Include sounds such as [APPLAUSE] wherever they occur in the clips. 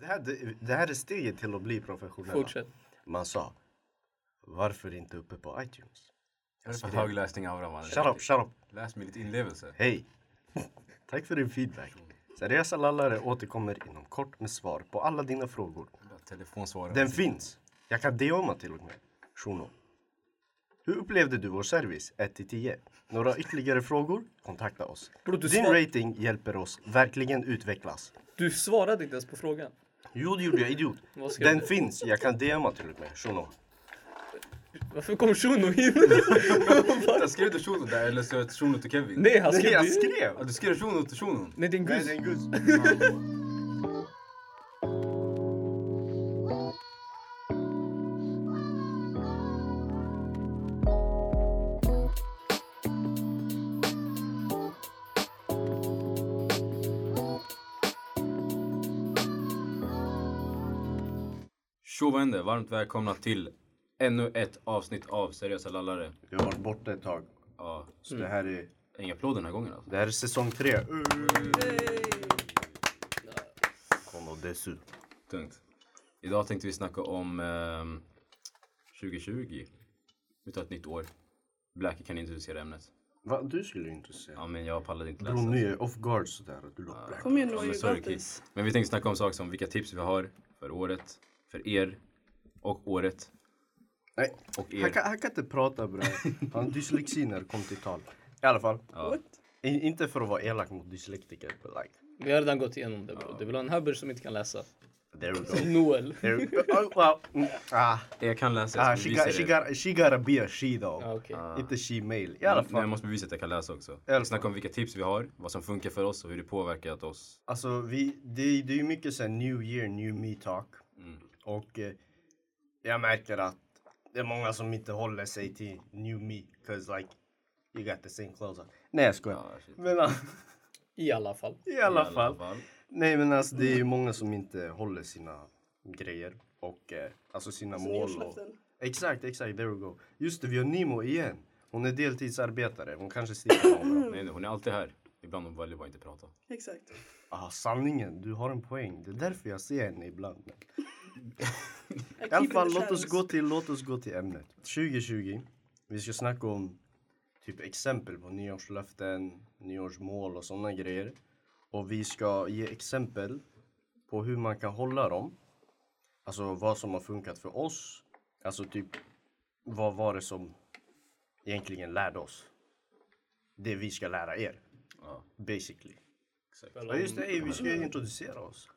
Det här, det, det här är steget till att bli professionell. Fortsätt. Man sa, varför inte uppe på iTunes? Vad är för högläsning aura mannen? Shut up, shut up. Läs med lite inlevelse. Hej! [LAUGHS] Tack för din feedback. Seriösa lallare återkommer inom kort med svar på alla dina frågor. Telefonsvarare. Den finns. Jag kan DMa till och med. Shuno. Hur upplevde du vår service 1-10? Några ytterligare frågor? Kontakta oss. Bro, Din svar- rating hjälper oss verkligen utvecklas. Du svarade inte ens på frågan. Jo, det gjorde jag. Idiot. Vad Den du? finns. Jag kan DMa till och med. Shuno. Varför kom Shuno in? [LAUGHS] Jag skrev till Shuno där eller så jag Shuno till Kevin? Nej, han Nej, skrev... jag det. skrev! Ja, du skrev Shuno till Shuno? Nej, det är en Nej, gus. det är en gus. [LAUGHS] Vänner, varmt välkomna till ännu ett avsnitt av Seriösa lallare. Vi har varit borta ett tag. Ja, Så det här är, inga applåder den här gången alltså. det här är säsong tre. Kono desu. Tungt. Idag tänkte vi snacka om ehm, 2020. Vi tar ett nytt år. Blackie kan introducera ämnet. Va? Du skulle ju inte säga. Ja men jag pallade inte läsa. Bro, nu är off guard sådär. Du låter. Kom igen nu, Ja, men sorry got kid. this. Men vi tänkte snacka om saker som vilka tips vi har för året, för er och året Nej, och han kan, han kan inte prata bre. Han har dyslexi när det kommer till tal. I alla fall. Ja. What? I, inte för att vara elak mot dyslektiker, but like. Vi har redan gått igenom det bro. Du vill ha en hubber som inte kan läsa. There we go. [LAUGHS] Noel. There we go. Oh, well, mm, ah, Jag kan läsa, ah, jag ska she, got, she, det. got, she gotta be a she though. Ja, okej. Inte she male. I alla Men fall. jag måste bevisa att jag kan läsa också. Vi snackar om vilka tips vi har, vad som funkar för oss och hur det påverkat oss. Alltså, vi, det, det är ju mycket såhär new year, new me talk. Mm. Och eh, jag märker att det är många som inte håller sig till new me. Cause like, you got the same clothes on. Nej jag skojar. Ja, shit. Men ah, I alla fall. i alla fall. Nej men alltså det är ju många som inte håller sina grejer. Och eh, alltså sina Alltså, mål. Och... Exakt, exakt. There we go. Just det, vi har Nimo igen. Hon är deltidsarbetare. Hon kanske sticker. [CLEARS THROAT] Nej, nej, hon är alltid här. Ibland hon väljer bara inte prata. Exakt. Ah, sanningen, du har en poäng. Det är därför jag ser henne ibland. I alla fall, låt oss, gå till, låt oss gå till ämnet. 2020. Vi ska snacka om typ exempel på nyårslöften, nyårsmål och sådana grejer. Och vi ska ge exempel på hur man kan hålla dem. Alltså vad som har funkat för oss. Alltså typ, vad var det som egentligen lärde oss? Det vi ska lära er, Ja, basically. exakt. Ja just det, vi ska introducera oss.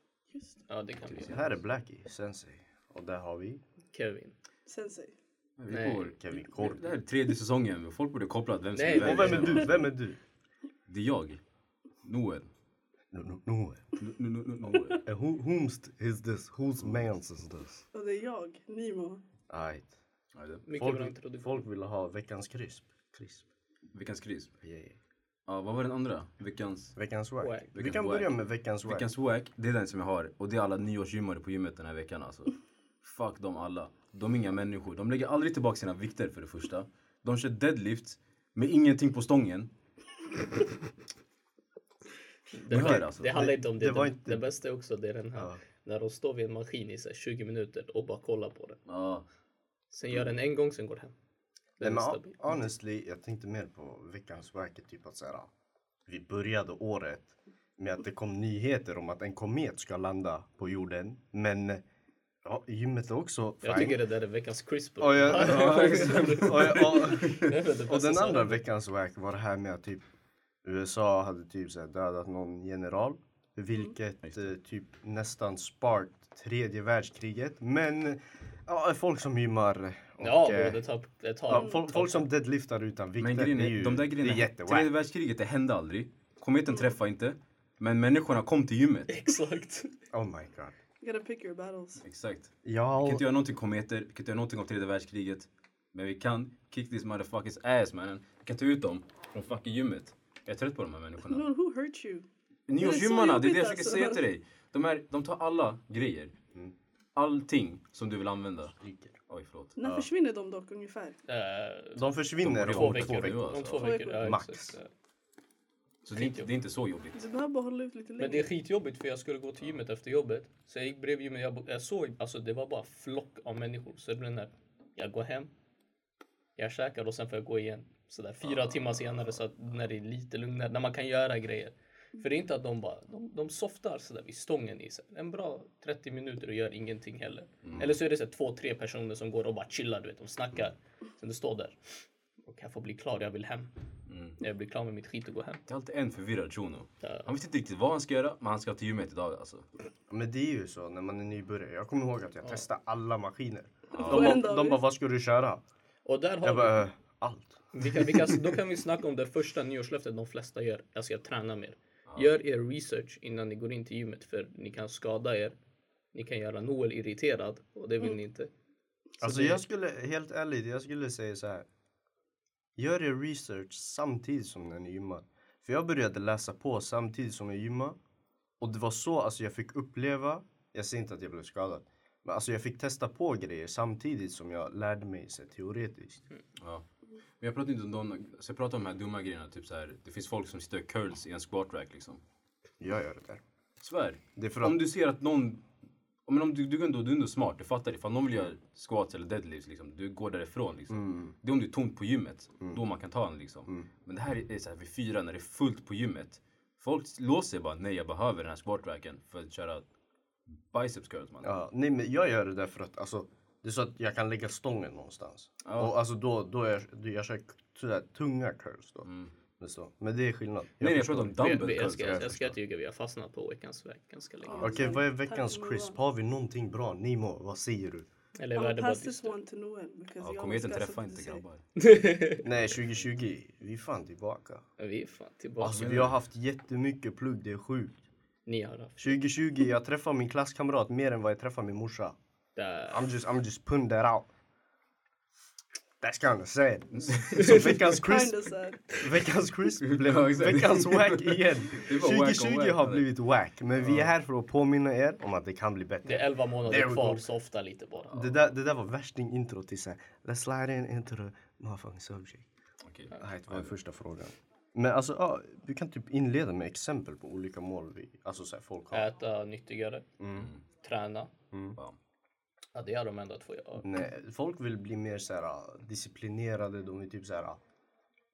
Ja, det kan vi göra. här är Blackie, Sensei. Och där har vi Kevin. Sensei. Vi Nej. går. Kevin Det Korpi. här är tredje säsongen. Folk borde koppla vem som Nej, är Och vem är du? Vem är du? Det är jag. Noel. No, no, no. No- no- no- Noel. And who, whom's is this? Whose mans is this? Och det är jag, Nimo. Right. Det- Mycket bra Folk, introduktion. folk vill ha veckans krisp. Krisp. Veckans krisp. Yeah, yeah. Ja, vad var den andra? Veckans... Veckans wack. Wack. Vi Veckans kan wack. börja med veckans wack. Veckans wack, det är den som jag har. Och det är alla nyårsgymmare på gymmet den här veckan alltså. Fuck dem alla. De är inga människor. De lägger aldrig tillbaka sina vikter för det första. De kör deadlift med ingenting på stången. Det, Ni hör alltså. det handlar inte om det. det var det, inte- det bästa är också det är den här. Ja. När de står vid en maskin i så här 20 minuter och bara kollar på den. Ja, Sen gör den en gång, sen går den hem. Nej, men stabil. honestly, jag tänkte mer på veckans är Typ att så här, vi började året med att det kom nyheter om att en komet ska landa på jorden. Men ja, gymmet är också Jag fine. tycker det där är veckans crisp. Och, jag, [LAUGHS] ja, och, jag- och, [LAUGHS] och den andra veckans wack var det här med att typ USA hade typ så här dödat någon general. Vilket eh, typ nästan spart tredje världskriget. Men ja, folk som gymmar Ja, eh, det tar... Det tar ja, folk, folk som deadliftar utan vikter. det är ju de där det är grejerna, jättewack. tredje världskriget det hände aldrig. Kometen träffade inte. Men människorna kom till gymmet. [LAUGHS] Exakt. Oh my god. You gotta pick your battles. Exakt. Vi Ja, kan inte göra någonting kometer, vi kan inte göra någonting om tredje världskriget. Men vi kan kick these motherfuckers ass mannen. Vi kan ta ut dem från fucking gymmet. Jag är trött på de här människorna. Lord, who hurt you? Nyårsgymmarna, det är det jag försöker säga alltså. till dig. De, är, de tar alla grejer. Mm. Allting som du vill använda. Oj, förlåt. När försvinner de dock ungefär? Eh, de försvinner De två om veckor. två veckor, Om alltså. två veckor. Ja, Max. exakt. Så det är, inte, det är inte så jobbigt. Du behöver bara hålla ut lite längre. Men det är skitjobbigt för jag skulle gå till gymmet efter jobbet. Så jag gick bredvid gymmet. Jag, jag såg, alltså det var bara flock av människor. Så det blev den jag går hem, jag käkar och sen får jag gå igen. Så där fyra timmar senare så att när det är lite lugnare, när man kan göra grejer. För det är inte att de bara, de, de softar sådär vid stången i sig. En bra 30 minuter och gör ingenting heller. Eller så är det så här, två, tre personer som går och bara chillar, du vet, de snackar. Sen du står där. Och jag får bli klar, jag vill hem. Jag blir klar med mitt skit och gå hem. Det är alltid en förvirrad shuno. Ja. Han vet inte riktigt vad han ska göra, men han ska till gymmet idag alltså. Men det är ju så när man är nybörjare. Jag kommer ihåg att jag testade alla maskiner. På De, dag, de bara, vad ska du köra? Och där har Jag vi... bara, "Eh, allt. Vi kan, vi kan, då kan vi snacka om det första nyårslöftet de flesta gör. Jag ska träna mer. Gör er research innan ni går in till gymmet för ni kan skada er. Ni kan göra Noel irriterad och det vill ni inte. Så Alltså det- jag skulle, helt ärligt, jag skulle säga så här. Gör er research samtidigt som när ni gymmar. För jag började läsa på samtidigt som jag gymmade. Och det var så alltså jag fick uppleva, jag säger inte att jag blev skadad. Men alltså jag fick testa på grejer samtidigt som jag lärde mig så här, teoretiskt. Ja. Men jag pratar inte om de, så jag pratar om de här dumma grejerna, typ så här. Det finns folk som sitter och curls i en squat rack liksom. Jag gör det där. Svär. Det är för att, Om du ser att någon, men om du, du, ändå, du är ändå smart, du fattar. Ifall någon vill göra squats eller deadlifts liksom, du går därifrån liksom. mm, Det är om det är tomt på gymmet, då man kan ta den liksom. Mm. Men det här är, så här vid fyra när det är fullt på gymmet. Folk låser bara, nej jag behöver den här squat racken för att köra biceps curls man. ja, nej men jag gör det där för att alltså det är så att jag kan lägga stången någonstans. Ja. Och alltså då, då är då jag kör sådär tunga curls då. Mm. Men, så. men det är skillnad. Nej, jag pratar om dumbbell vi, jag, ska, jag jag, jag ska ljuga, vi har fastnat på veckans väg ganska länge. Okej, vad är veckans crisp? Har vi någonting bra? Nimo, vad säger du? Eller pass this bara one to Noel. Ja, jag kometen ska träffar sätta inte grabbar. [LAUGHS] Nej, 2020, vi är fan tillbaka. Vi är fan tillbaka. Alltså vi har haft jättemycket plugg, det är sjukt. Ni har haft 2020, jag träffar min klasskamrat mer än vad jag träffar min morsa. Där. I'm just, I'm just putting that out. That's kinda sad. [LAUGHS] Så veckans sad. veckans crisp [LAUGHS] blev veckans wack [LAUGHS] igen. Det var whack on 2020 whack, har blivit wack, men vi är här för att påminna er om att det kan bli Det är bättre. 11 månader kvar, så ofta lite bara. Det där, det där var värsting intro till såhär, let's slide in into the motherfucking subject. Okej. Nej, det var första frågan. Men alltså, ja, vi kan typ inleda med exempel på olika mål vi, alltså så här, folk har. Äta nyttigare, Mm. träna. Ja. Ja, det är de enda två jag har. Nej, folk vill bli mer så här, disciplinerade, de vill typ så här,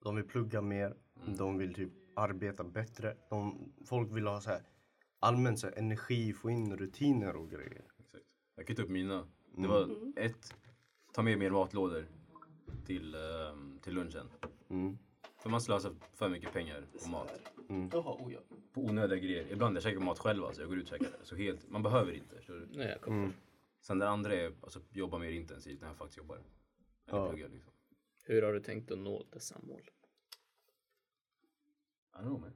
de vill plugga mer, de vill typ arbeta bättre. De, folk vill ha så här, allmänt så här, energi, få in rutiner och grejer. Exakt. Jag kan ta upp mina. Det Mm. var ett, ta med mer matlådor till, ehm, till lunchen. Mm. För man slösar för mycket pengar på mat. Jaha, oh ja. På onödiga grejer. Ibland jag käkar mat själv alltså, jag går ut och käkar. Så helt, man behöver inte. Så, Nej, jag kommer. Mm. Sen det andra är alltså, jobba mer intensivt när jag faktiskt jobbar. Eller Ja. pluggar liksom. Hur har du tänkt att nå dessa mål? I don't know man.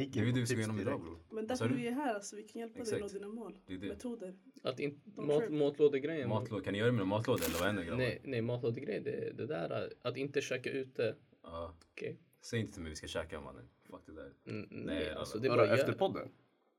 Gick Det är ju det tips igenom idag bror. Men därför du? vi är här, alltså, vi kan hjälpa dig att nå Exakt. dina mål. Det är det. Metoder. Att in, mat, matlådegrejen. Matlådor, kan ni göra det med matlådor eller vad händer grabbar? Nej, nej matlådegrejen. Det, det där att inte käka ute. Ja. Okej. Säg inte till mig vi ska käka mannen. Fuck det där. Mm, nej, Nej, alltså det är bara efter podden?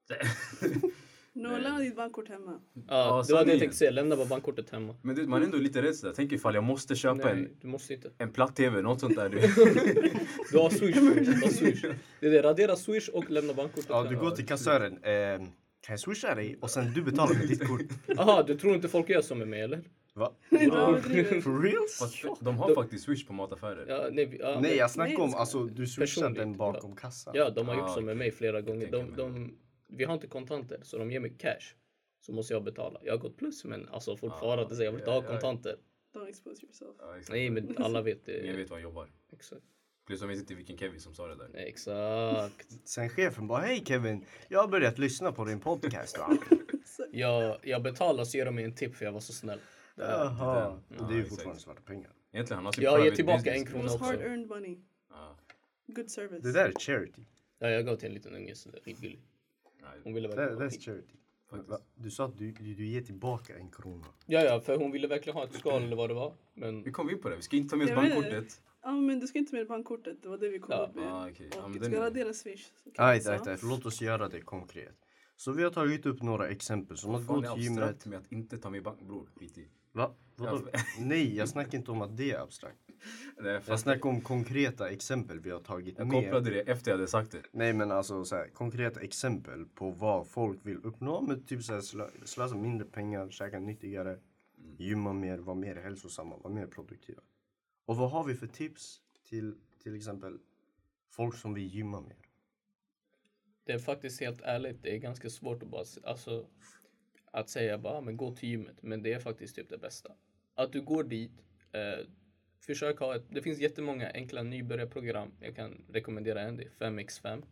[LAUGHS] [LAUGHS] Noel, lämna ditt bankkort hemma. Ja, Ja, det var det jag tänkte säga. Lämna bara bankkortet hemma. Men du, man är ändå lite rädd sådär. Tänk ifall jag måste köpa en, Nej, du måste inte. en platt-tv, något sånt där. Du. [LAUGHS] Du har swish. Du har [LAUGHS] swish. Det är det. Radera swish och lämna bankkortet Ja, du går till kassören. Eh, kan jag swisha dig? Och sen du betalar med ditt kort. Aha, du tror inte folk gör så med mig eller? Va? For? Fast de har faktiskt swish på mataffärer. Ja, nej, vi- ja, Nej, jag snackar om alltså du swishar den bakom kassan. Ja, de har gjort Ah, så med mig flera gånger. De, de, vi har inte kontanter, så de ger mig cash. Så måste jag betala. Jag har gått plus, men alltså fortfarande så jag vill inte ha kontanter. Don't expose yourself. Exakt. Nej, men alla vet det. vet var han jobbar. Exakt. Plus de vet inte vilken Kevin som sa det där. Exakt. [LAUGHS] Sen chefen bara, hej Kevin, jag har börjat lyssna på din podcast va? [LAUGHS] Jag, jag betalar så ger de mig en tip för jag var så snäll. Jaha. Ja, Det är ju fortfarande svarta pengar. Egentligen han har Jag ger tillbaka business. en krona också. hard earned money. Good service. Det där är charity. Ja, jag gav till en liten unge så det är skitgullig. Hon ville verkligen ha that's skit. charity. Faktiskt. Du sa att du, du, du ger tillbaka en krona. Ja, ja, för hon ville verkligen ha ett skal eller vad det var. Men Vi kom in på det. Vi ska inte ta med oss Jag vet bankkortet. Ja, men du ska inte med bankkortet. Det var det vi kom Ja. upp med. Ah, okej. Ja, Och men du den ska är- radera swish. så kan Ajt, jag ajt. Låt oss göra det konkret. Så vi har tagit upp några exempel som att Fan, gå det är till abstrakt gymmet. med att inte ta mig bank bror. Skit i. Va? Vadå? Ja, [LAUGHS] Nej, jag snackar inte om att det är abstrakt. Nej, Jag snackar om konkreta exempel vi har tagit Jag med. kopplade det efter jag hade sagt det. Nej men alltså så här, konkreta exempel på vad folk vill uppnå. Med typ så här, slö, slösa mindre pengar, käka nyttigare, gymma mer, vara mer hälsosamma, vara mer produktiva. Och vad har vi för tips till till exempel folk som vill gymma mer? Det är faktiskt helt ärligt, det är ganska svårt att bara, alltså, att säga bara, "Ah, men gå till gymmet. Men det är faktiskt typ det bästa. Att du går dit, eh, försök ha ett, det finns jättemånga enkla nybörjarprogram. Jag kan rekommendera en, det är 5x5.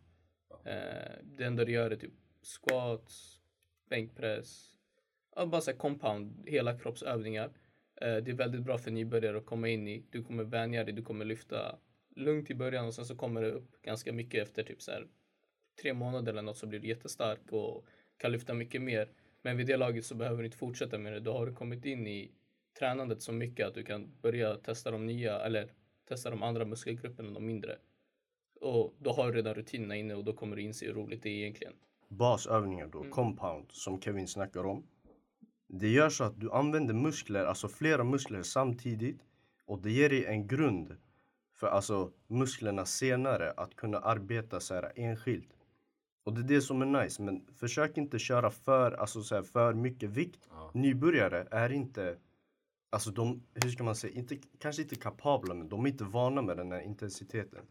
Eh, det enda du gör är typ squats, bänkpress, ja, bara så compound, hela kroppsövningar. Eh, det är väldigt bra för nybörjare att komma in i. Du kommer vänja dig, du kommer lyfta lugnt i början och sen så kommer det upp ganska mycket efter typ så här tre månader eller något så blir du jättestark och kan lyfta mycket mer. Men vid det laget så behöver du inte fortsätta med det. Då har du kommit in i tränandet så mycket att du kan börja testa de nya eller testa de andra muskelgrupperna, de mindre. Och då har du redan rutinerna inne och då kommer du inse hur roligt det är egentligen. basövningar då, compound, som Kevin snackar om. Det gör så att du använder muskler, alltså flera muskler samtidigt och det ger dig en grund för alltså musklerna senare att kunna arbeta så här enskilt. Och det är det som är nice, men försök inte köra för, alltså så här, för mycket vikt. Ja. Nybörjare är inte, alltså de, hur ska man säga, inte, kanske inte kapabla men de är inte vana med den här intensiteten.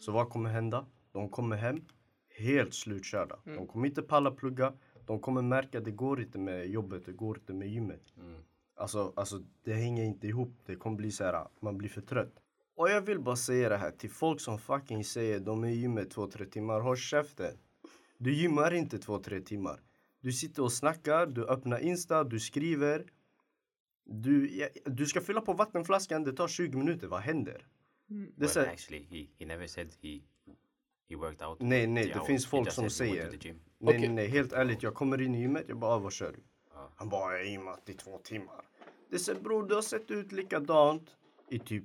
Så vad kommer hända? De kommer hem helt slutkörda. De kommer inte palla plugga. De kommer märka att det går inte med jobbet, det går inte med gymmet. Alltså, alltså det hänger inte ihop. Det kommer bli så här, man blir för trött. Och jag vill bara säga det här till folk som fucking säger de är i gymmet 2-3 timmar. Håll käften. Du gymmar inte 2-3 timmar. Du sitter och snackar, du öppnar Insta, du skriver. Du, ja, du ska fylla på vattenflaskan, det tar 20 minuter. Vad händer? Så Well, här, actually, he, he never said he he worked out. Nej, nej, det hours. finns folk som said säger. Nej, Okej. nej, nej, helt ärligt. Jag kommer in i gymmet, jag bara, ah, vad kör du? Han bara, jag har gymmat i två timmar. Det så, bror, du har sett ut likadant i typ,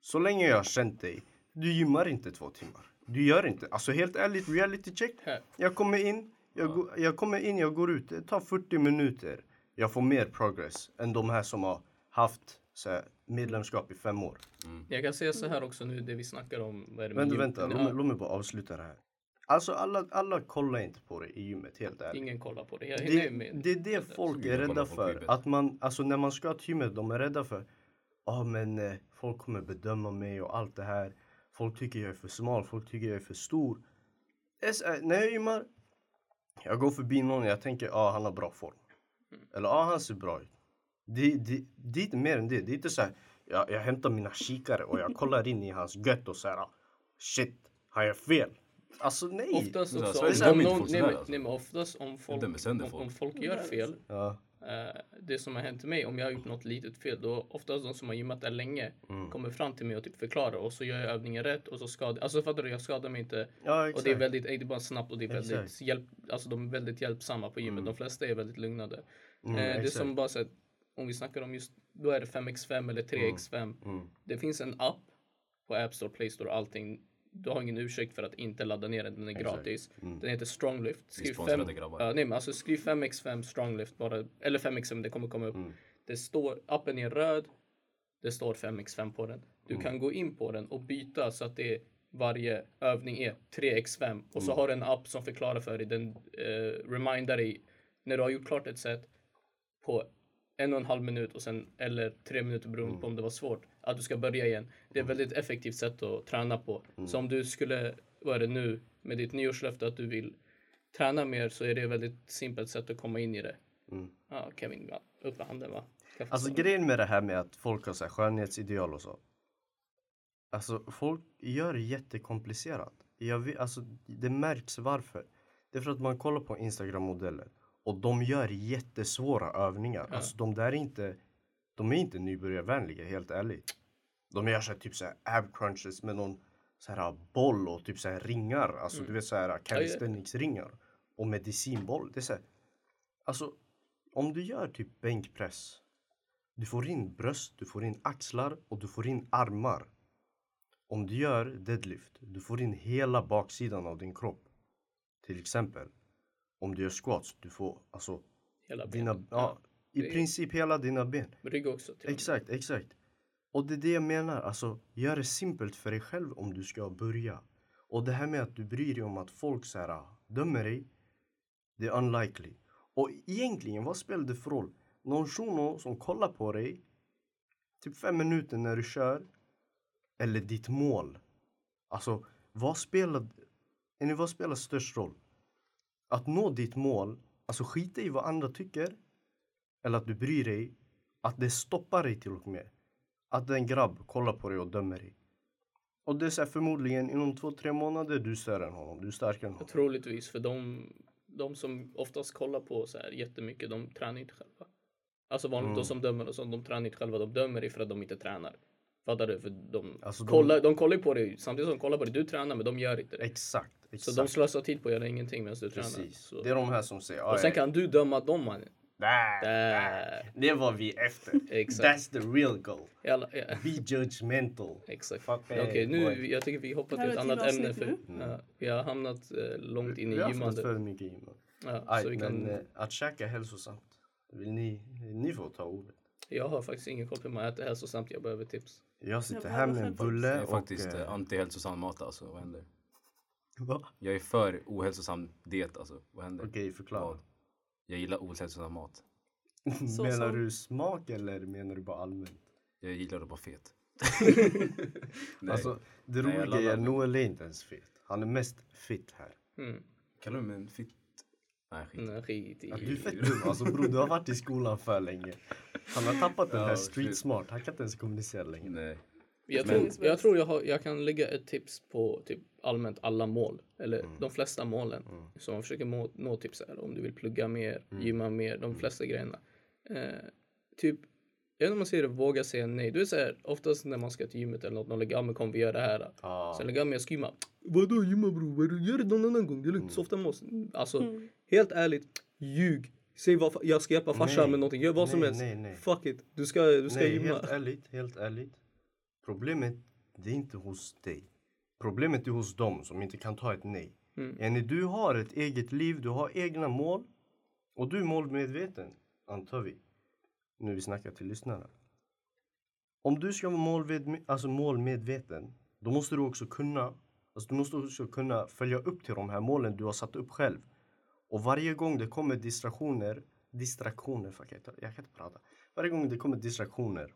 så länge jag har känt dig. Du gymmar inte två timmar. Du gör inte, alltså helt ärligt, reality check. Jag kommer in, jag, går, jag kommer in, jag går ut. Det tar 40 minuter. Jag får mer progress än de här som har haft så här, medlemskap i fem år. Jag kan säga så här också nu, det vi snackar om. Vad är det med Vänta, gym? vänta, låt, Ja, mig- låt mig bara avsluta det här. Alltså alla, alla kollar inte på det i gymmet, helt ärligt. Ingen kollar på det. Jag, Det, är med. det är det folk är rädda för. Att man, alltså när man ska till gymmet, de är rädda för Ja men eh, folk kommer bedöma mig och allt det här. Folk tycker jag är för smal, folk tycker jag är för stor. Är så här, när jag gymmar, jag går förbi någon och jag tänker ja han har bra form. Eller ja han ser bra ut. Det, det, det är inte mer än det. Det är inte så här, jag, jag hämtar mina kikare och jag [LAUGHS] kollar in i hans gött och säger shit, har jag fel? Alltså nej. Oftast Så, också, om, folk nej, alltså. nej men oftast om folk, om, om folk gör fel, Ja. Eh, det som har hänt mig, om jag har gjort något litet fel, då oftast de som har gymmat där länge Mm. kommer fram till mig och typ förklarar och så gör jag övningen rätt och så skadar Alltså fattar du, jag skadar mig inte. Ja Och det är väldigt, det är bara snabbt och det är väldigt Exakt. hjälp, alltså de är väldigt hjälpsamma på gymmet. De flesta är väldigt lugnade. Mm, eh, det är som bara så att, om vi snackar om just, då är det 5x5 eller 3x5. Mm. Det finns en app på App Store, Play Store och allting. Du har ingen ursäkt för att inte ladda ner den, den är gratis. Mm. Den heter Stronglift. Skriv, sponsrade fem, grabbar. ja, nej, men alltså skriv 5x5 Stronglift bara, eller 5x5, det kommer komma upp. Mm. Det står, appen är röd, det står 5x5 på den. Du kan gå in på den och byta så att det är, varje övning är 3x5 och så har du en app som förklarar för dig, den eh, remindar dig när du har gjort klart ett set på en och en halv minut och sen, eller tre minuter beroende på om det var svårt, att du ska börja igen. Det är ett väldigt effektivt sätt att träna på. Så om du skulle, vad är det nu, med ditt nyårslöfte att du vill träna mer så är det ett väldigt simpelt sätt att komma in i det. Ja, Kevin, upp med handen va? Alltså grejen med det här med att folk har så här skönhetsideal och så. Alltså folk gör det jättekomplicerat. Jag vet, alltså, det märks varför. Det är för att man kollar på Instagram-modeller och de gör jättesvåra övningar. Alltså de där är inte, de är inte nybörjarvänliga helt ärligt. De gör så här, typ så här ab crunches med någon så här boll och typ så här ringar. Alltså du vet så här calisthenics-ringar. Och medicinboll. Det är så här, alltså om du gör typ bänkpress. Du får in bröst, du får in axlar och du får in armar. Om du gör deadlift, du får in hela baksidan av din kropp. Till exempel. om du gör squats, du får alltså Hela dina, ja, i är- princip hela dina ben. Rygg också. Till och med. Exakt, exakt. Och det är det jag menar, alltså gör det simpelt för dig själv om du ska börja. Och det här med att du bryr dig om att folk så här, ah, dömer dig, det är unlikely. Och egentligen, vad spelar det för roll? Någon shuno som kollar på dig, typ fem minuter när du kör, eller ditt mål. Alltså, vad spelar, vad spelar störst roll? Att nå ditt mål, alltså skita i vad andra tycker, eller att du bryr dig, att det stoppar dig till och med. Att en grabb kollar på dig och dömer dig. Och det är så förmodligen inom två, tre månader du större än honom, du är starkare än honom. Troligtvis för de, de som oftast kollar på så här jättemycket, de tränar inte själva. Alltså vanligt Mm. de som dömer och sånt, de tränar inte själva. De dömer dig för att de inte tränar. Fattar du? För de, Alltså, kollar, de kollar på dig samtidigt som de kollar på dig. Du tränar men de gör inte det. Exakt, Så exakt. de slösar tid på att göra ingenting medan du tränar. Precis. Så. Det är de här som säger Och sen kan du döma dem mannen. Där, Där. Det var vi efter. [LAUGHS] Exakt. That's the real goal. Alla, ja. Be judgmental. Exakt. Okej, me, nu, boy. jag tycker vi hoppar till ett annat ämne. För, nu. ja, vi har hamnat eh, långt in i Vi har haft gymmande. för mycket gymmat. Ja, Aj, så vi men kan, eh, att käka hälsosamt, vill ni, ni får ta ordet. jag har faktiskt ingen koll på hur man äter hälsosamt. Jag behöver tips. Jag sitter Ja, här med en bulle Jag är och... faktiskt eh, eh, anti-hälsosam mat alltså. Vad händer? Va? Jag är för ohälsosam diet alltså. Vad händer? Okej, förklara. Vad? Jag gillar ohälsosam mat. [LAUGHS] Så menar som- du smak eller menar du bara allmänt? Jag gillar att vara fet. [LAUGHS] Nej. Alltså, det Nej, jag roliga är att. Noel är inte ens fet. Han är mest fit här. Mm. Kallar du mig en fitt? Nej skit. Nej, skit i. Ja, du är fett dum. Alltså bror, du har varit i skolan för länge. Han har tappat den Ja, här shit. street smart. Han kan inte ens kommunicera längre. Nej. Jag tror, jag, tror jag, har, jag kan lägga ett tips på typ allmänt alla mål. Eller Mm. de flesta målen. Som man försöker må, nå så här, om du vill plugga mer, Mm. gymma mer, de flesta grejerna. Eh, typ, jag vet inte om man säger det, våga säga nej. Du är så här, oftast när man ska till gymmet eller något, någon lägger, ja men kom vi gör det här. Ja. Sen lägger jag med, jag ska gymma. Vadå gymma bror? Gör det någon annan gång, det är Mm. lugnt, softa med oss. Alltså, helt ärligt, ljug. Säg vad, jag ska hjälpa farsan Nej. med någonting, gör vad som Nej, helst. nej, nej. Fuck it, du ska, du ska Nej, gymma. helt ärligt, helt ärligt. Problemet, det är inte hos dig. Problemet är hos dem som inte kan ta ett nej. Mm. Du har ett eget liv, du har egna mål. Och du är målmedveten, antar vi. Nu vi snackar till lyssnarna. Om du ska vara målmed, alltså målmedveten, då måste du också kunna alltså du måste också kunna följa upp till de här målen du har satt upp själv. Och varje gång det kommer distraktioner, distraktioner, fuck, jag, kan- jag kan inte prata. Varje gång det kommer distraktioner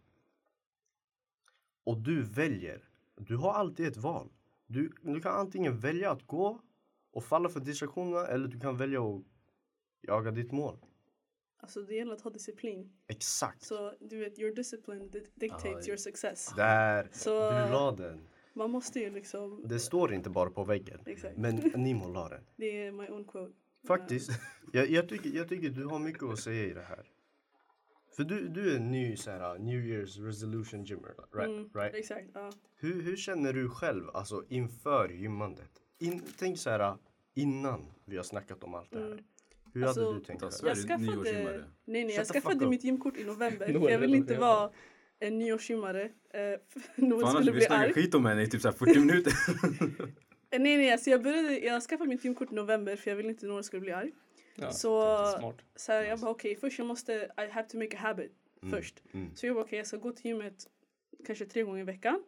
och du väljer, du har alltid ett val. Du, du kan antingen välja att gå och falla för distraktionerna eller du kan välja att jaga ditt mål. Alltså det gäller att ha disciplin. Exakt. Så du vet, your discipline di- dictates your success. Där, Så- du la den. Man måste ju liksom... Det står inte bara på väggen. Exakt. Men [LAUGHS] Nimo la den. Det är my own quote. Faktiskt. Jag, jag, tycker, jag tycker du har mycket att säga i det här. För du, du är en ny så här, New Year's resolution gymmer, right? Mm, right? Exakt, ja. Hur, hur känner du själv alltså, inför gymmandet? In, tänk så här innan vi har snackat om allt det här. Mm. Hur Alltså, hade du tänkt? Alltså, Jag skaffade... nyårsgymmare? Nej, nej, jag skaffade mitt gymkort i november. [LAUGHS] För jag vill inte vara en nyårsgymmare. Eh, [LAUGHS] Noel Fan, annars skulle vi bli arg. skit om henne i typ så här 40 minuter. [LAUGHS] Eh, Nej, nej, alltså jag, började, jag skaffade mitt gymkort i november för jag ville inte att Noel skulle bli arg. Ja, Så, så här, jag bara okej, först jag måste, I have to make a habit först. mm. Så jag bara okej, jag ska gå till gymmet kanske tre gånger i veckan.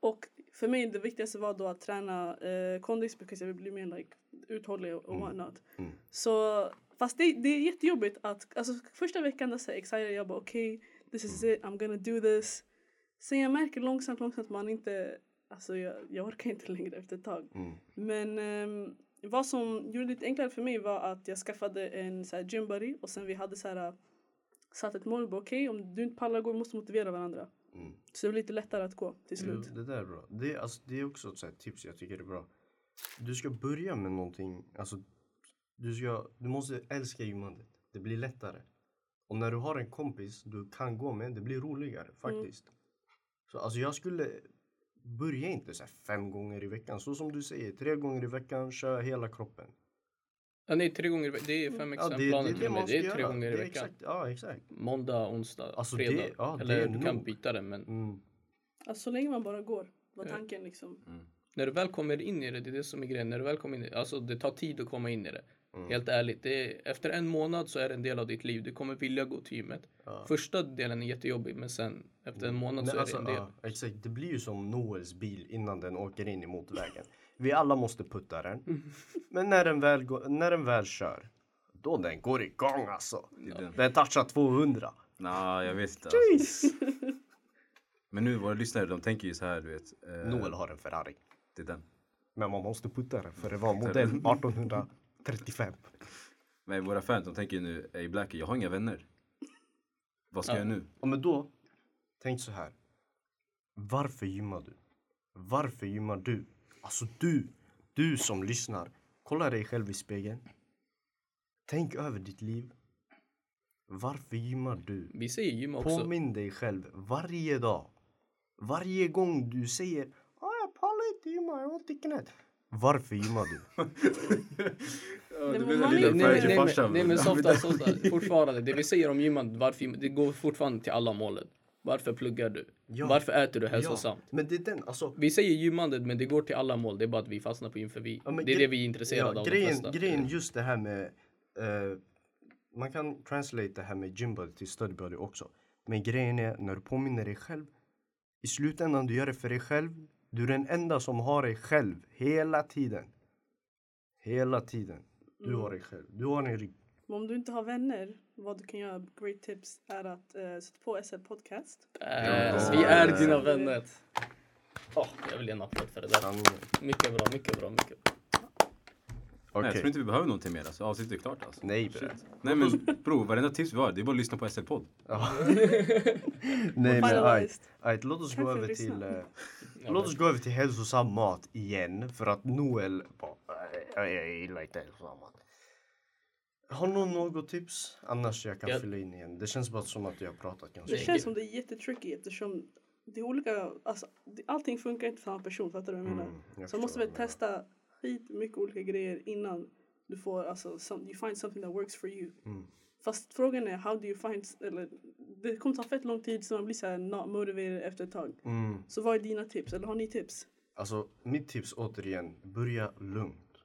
Och för mig det viktigaste var då att träna eh, kondis because jag vill bli mer like, uthållig och, och whatnot. Mm. Så fast det, det är jättejobbigt att, alltså första veckan då så jag excited, jag bara okej, this is it, I'm gonna do this. Sen jag märker långsamt, långsamt att man inte, alltså jag, jag orkar inte [LAUGHS] längre efter ett tag. Mm. Men ehm, vad som gjorde det lite enklare för mig var att jag skaffade en så här, gym buddy och sen vi hade så här, satt ett mål. Okej, om du inte pallar gå, måste motivera varandra. Mm. Så det var lite lättare att gå till slut. det där är bra. Det, är- alltså, det är också ett så här tips jag tycker är bra. Du ska börja med någonting, alltså du, ska, du måste älska gymmandet. Det blir lättare. Och när du har en kompis du kan gå med, det blir roligare faktiskt. Så alltså jag skulle börja inte så här fem gånger i veckan. Så som du säger, tre gånger i veckan, kör hela kroppen. Ja, nej, tre gånger i veckan. Det är fem Ja, extra det, det planer det med. ska Det är tre göra. gånger i Det veckan. Exakt, ja, exakt. Måndag, onsdag, Alltså, det- fredag. ja, det Eller är du kan nog. byta det men Mm. Alltså, så länge man bara går var Ja. tanken liksom. när du väl kommer in i det, det är det som är grejen. När du väl kommer in i det, alltså det tar tid att komma in i det. Helt ärligt, det är, efter en månad så är det en del av ditt liv. Du kommer vilja gå till gymmet. Första delen är jättejobbig men sen efter en månad Nej, så är alltså, det en del. ja, exakt, det blir ju som Noels bil innan den åker in i motorvägen. Vi alla måste putta den. [LAUGHS] Men när den väl, går, när den väl kör, då den går igång alltså. den. Den touchar 200. Nej, jag vet inte. Alltså. Men nu, våra lyssnare, de tänker ju så här, du vet. Eh, Noel har en Ferrari. Det är den. Men man måste putta den för det var modell 1835. Men våra fans, de tänker ju nu, ey Blackie, jag har inga vänner. Vad ska Ja. jag nu? Ja, men då, tänk så här. Varför gymmar du? Varför gymmar du? Alltså du, du som lyssnar. Kolla dig själv i spegeln. Tänk över ditt liv. Varför gymmar du? Vi säger gym också. Påminn dig själv varje dag. Varje gång du säger ah, jag pallar inte gymma, jag har ont i knät. Varför gymmar [LAUGHS] du? Nej, du men menar man lilla är- Nej, nej, men, nej men bror. softa, softa. [LAUGHS] Fortfarande, det vi säger om gymman, varför, det går fortfarande till alla målet. Varför pluggar du? Ja. Varför äter du hälsosamt? men det är den, alltså. Vi säger gymmandet men det går till alla mål. Det är bara att vi fastnar på gym för vi. Ja, men det är det vi är intresserade ja, av. Grejen, grejen just det här med, eh, man kan translate det här med gymbody till studybody också. Men grejen är när du påminner dig själv, i slutändan du gör det för dig själv. Du är den enda som har dig själv hela tiden. Hela tiden. Du har dig själv. Du har en rygg. Men om du inte har vänner, vad du kan göra, great tips, är att uh, sätta på SL podcast. Äh, vi är dina vänner. Åh, jag vill ge en applåd för det där. Mycket bra, mycket bra, mycket bra. Nej, jag tror inte vi behöver någonting mer. Alltså, avsnittet är klart alltså. Nej bre. Nej men bro, varenda tips vi har, det är bara att lyssna på SL-podd. Ja. [LAUGHS] Nej men ajt, ajt, låt oss gå över till eh, Låt oss gå över till hälsosam mat igen för att Noel bara, "Nej, jag, jag gillar inte hälsosam mat. Har någon något tips? Annars jag kan Ja. fylla in igen. Det känns bara som att jag har pratat ganska Det känns som det är jättetricky eftersom det är olika, alltså, allting funkar inte för samma person, fattar du vad jag menar? Mm, jag Så man måste väl testa skit mycket olika grejer innan du får, alltså, some, you find something that works for you. Mm. Fast frågan är, how do you find, eller det kommer ta fett lång tid så man blir såhär not motivated efter ett tag. Mm. Så vad är dina tips? Eller har ni tips? Alltså mitt tips återigen, börja lugnt.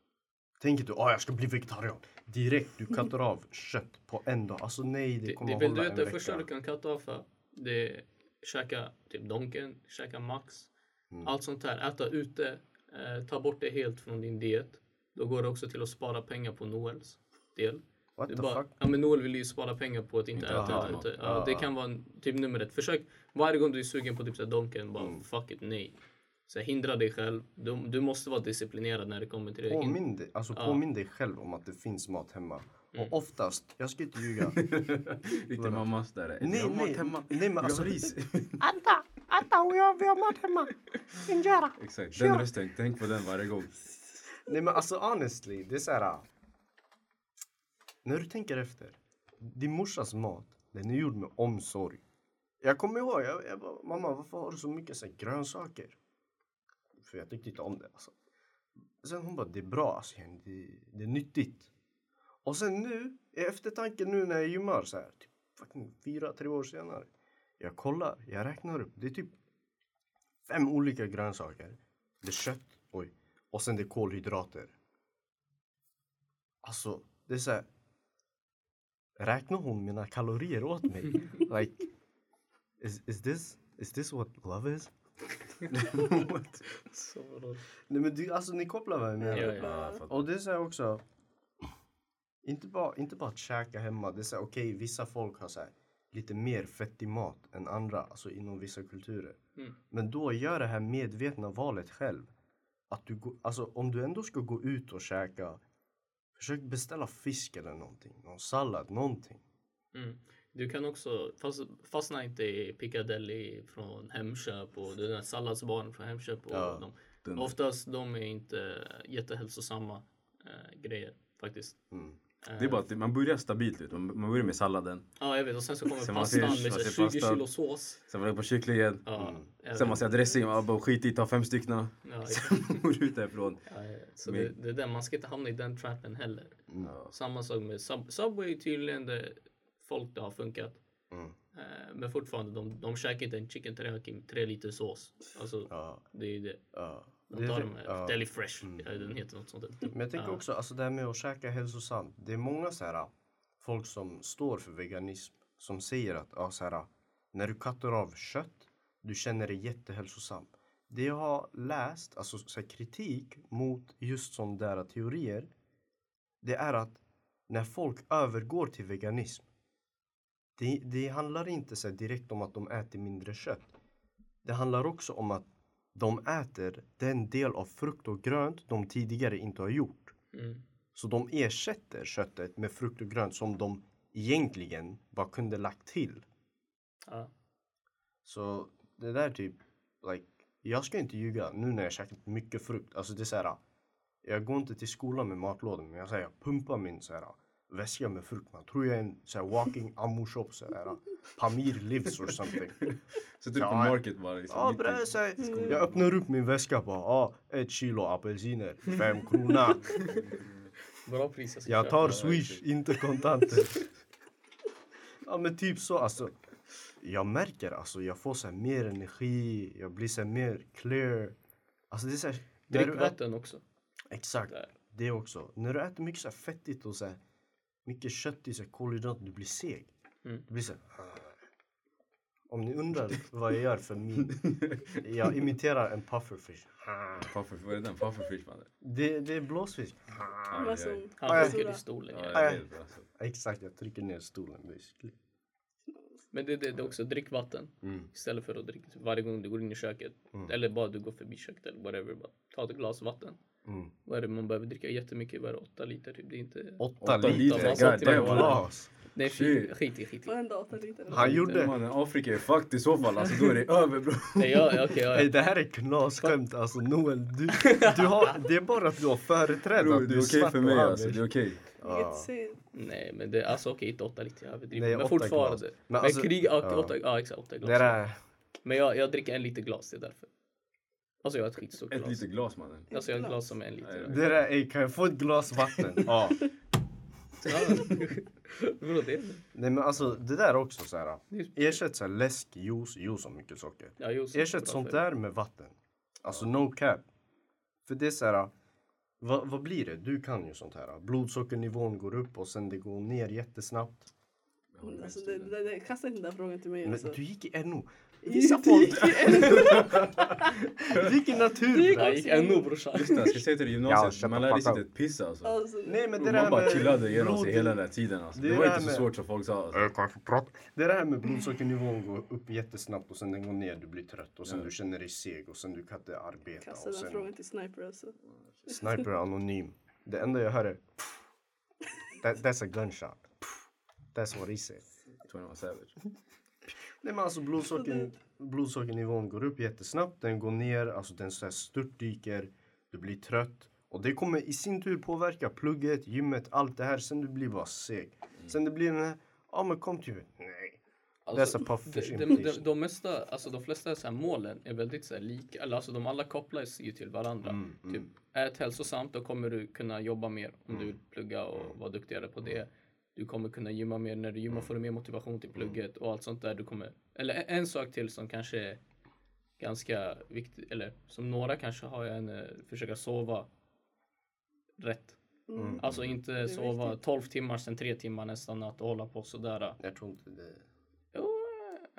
Tänk inte, ah jag ska bli vegetarian. Direkt, du kattar av kött på en dag. Alltså nej, det Det, kommer det att hålla du en vet det första du vecka. kan katta av för. Det är käka typ Donken, käka Max. Mm. Allt sånt här. Äta ute. Eh, ta bort det helt från din diet. Då går det också till att spara pengar på Noels del. What the bara, fuck? ja, men Noel vill ju spara pengar på att inte Inte äta äta ute. mat. Ja, det kan vara en- typ nummer ett. Försök varje gång du är sugen på typ så här Donken, bara Mm. fuck it, nej. Så här, hindra dig själv. Du, du måste vara disciplinerad när det kommer till det. In- Påminn dig, alltså Ja. påminn dig själv om att det finns mat hemma. Mm. Och oftast, jag ska inte ljuga. [LAUGHS] Riktigt mammas där. nej, nej, nej men alltså. ris. [LAUGHS] Anta, anta och jag, vi har mat hemma. Injera. Exakt, den rösten. Tänk på den varje gång. Nej men alltså honestly, det är så här. ah, När du tänker efter. Din morsas mat, den är gjord med omsorg. Jag kommer ihåg, jag, jag bara, mamma varför har du så mycket så här, grönsaker? För jag tyckte inte om det alltså. Sen hon bara, det är bra alltså, det, det är nyttigt. Och sen nu, i eftertanke nu när jag gymmar så här, typ fucking fyra, tre år senare. Jag kollar, jag räknar upp, det är typ fem olika grönsaker. Det är kött, oj. Och sen det är kolhydrater. Alltså, det är så här. Räknar hon mina kalorier åt mig? [LAUGHS] like, is, is, this, is this what love is? [LAUGHS] Så. Nej men du, alltså ni kopplar menar. Ja, ja. Ja. Och det är så här också. Inte bara, inte bara att käka hemma. Det är så här, okej vissa folk har så här, lite mer fettig mat än andra. Alltså inom vissa kulturer. Mm. Men då gör det här medvetna valet själv. Att du går, alltså om du ändå ska gå ut och käka. Försök beställa fisk eller någonting. Någon sallad, någonting. Mm. Du kan också, fast, fastna inte i Piccadilly från Hemköp och den där salladsbaren från Hemköp. Och Ja. de, Den- oftast de är inte jättehälsosamma eh, grejer faktiskt. Mm. Det är bara att man börjar stabilt ut. Man man börjar med salladen. Ja jag vet och sen så kommer Sen man pastan med man ser här 20 pastan. kilo sås. Sen var det på kycklingen. Ja, Mm. jag Sen man ser dressing. Man bara skit i, ta fem stycken. Ja, Sen [LAUGHS] går du ut därifrån. ja, så Men- det, det är man ska inte hamna i den trappen heller. Ja. Samma sak med Sub Subway tydligen, det, folk det har funkat. Mm. Eh, men fortfarande, de, de käkar inte en chicken teriyaki med tre liter sås. Alltså, Ja, det är ju det. De tar det- dem med ja. Deli Fresh. Mm. Den heter något sånt. Men jag tänker också, alltså det här med att käka hälsosamt. Det är många så här folk som står för veganism som säger att ja, så här, när du kattar av kött, du känner dig jättehälsosam. Det jag har läst, alltså så här, kritik mot just sådana där teorier, det är att när folk övergår till veganism, det, det handlar inte så här, direkt om att de äter mindre kött. Det handlar också om att de äter den del av frukt och grönt de tidigare inte har gjort. Mm. Så de ersätter köttet med frukt och grönt som de egentligen bara kunde lagt till. Ja. Så det där typ, like, jag ska inte ljuga nu när jag käkat mycket frukt. Alltså det är såhär, jag går inte till skolan med matlådan men jag säger jag pumpar min såhär väska med frukt. Man tror jag är en såhär walking ammo shop såhär. Pamir lives or something. [LAUGHS] Sätter du Ja, på market bara liksom. Ja så här, jag öppnar upp min väska bara, ja, ett kilo apelsiner, fem [LAUGHS] kronor. Bra pris jag Jag tar swish, inte kontanter. [LAUGHS] ja men typ så alltså. Jag märker alltså, jag får så här mer energi, jag blir så här mer clear. Alltså det är så här, Drick du vatten också. Exakt, Där. det också. När du äter mycket så här fettigt och så här, mycket kött i så här du blir seg. Mm. Du blir så här, Om ni undrar vad jag gör för min... [LAUGHS] Jag imiterar en pufferfish. Puffer, vad är den? Pufferfish mannen. Det, det är blåsfisk. Som- Han trycker i stolen. Ja. Exakt, jag trycker ner stolen basically. Men det, det, det är också drick vatten. Mm. Istället för att dricka varje gång du går in i köket. Eller bara du går förbi köket eller whatever. Bara ta ett glas vatten. Mm. Vad är det man behöver dricka jättemycket? Vad är det? Åtta liter typ. Det är inte... Åtta, Åtta liter, liter, god damn. mig. glas. Nej skit, skit i skit i. Varenda åtta liter. Han gjorde... Mannen, Afrika är fucked i så fall. Alltså då är det över bro. Nej, ja, okej, ja, Hey, ja. det här är knasskämt alltså Noel. Du, du har, det är bara att du har företräde bro det du är är okej svart för mig alltså. är- Det är okej. Säg. Nej men det alltså okej inte åtta liter jag överdriver. Nej, Men åtta fortfarande. glas. Men Men, alltså- krig, ja, ja. åtta, ja exakt åtta glas. Det där, Men jag, jag dricker en liter glas det är därför. Alltså jag har ett skitstort Ett glas. liter glas mannen. Alltså jag har ett glas som är en liter. Det där, ey, kan jag få ett glas vatten? Ja. [LAUGHS] [LAUGHS] [LAUGHS] Vadå det? Nej men alltså det där också så här. Ersätt så här läsk, juice, juice har mycket socker. Ja, just, Ersätt sånt där med vatten. Alltså no cap. För det är så här. Vad, vad blir det? Du kan ju sånt här. Blodsockernivån går upp och sen det går ner jättesnabbt. Alltså, det, det, det, kasta inte den där frågan till mig. Men Alltså. du gick i NO. Gick folk... [LAUGHS] Du gick i natur. Jag gick ännu brorsan. Just det, jag ska säga till dig gymnasiet. Man lärde sig inte ett piss alltså. Alltså, Nej men det Man där bara med chillade igenom sig hela den här tiden alltså. Det Det är var det inte så med- svårt som folk sa alltså. Det är det här med blodsockernivån går upp jättesnabbt och sen den går ner, du blir trött och sen Ja. du känner dig seg och sen du kan inte arbeta kasta den sen frågan till Sniper alltså. sniper är anonym. Det enda jag hör är [LAUGHS] That, that's a gunshot. That's what he said. 21 Savage. Nej men alltså blodsocker, blodsockernivån går upp jättesnabbt, den går ner, alltså den så här störtdyker, du blir trött. Och det kommer i sin tur påverka plugget, gymmet, allt det här. Sen du blir bara seg. Sen det blir den här, ja men kom till Nej. That's a puff de, de, de, de mesta, alltså de flesta så här målen är väldigt så här lika. Eller alltså de alla kopplas ju till varandra. Mm, mm. Typ, ät hälsosamt, då kommer du kunna jobba mer om du vill plugga och vara duktigare på det. Du kommer kunna gymma mer. När du gymmar får du mer motivation till plugget och allt sånt där. Du kommer, eller en, sak till som kanske är ganska viktig, eller som några kanske har, är en, eh, försöka sova rätt. Mm. Alltså inte sova viktigt. 12 timmar, sen 3 timmar nästan att hålla på sådär. Jag tror inte det.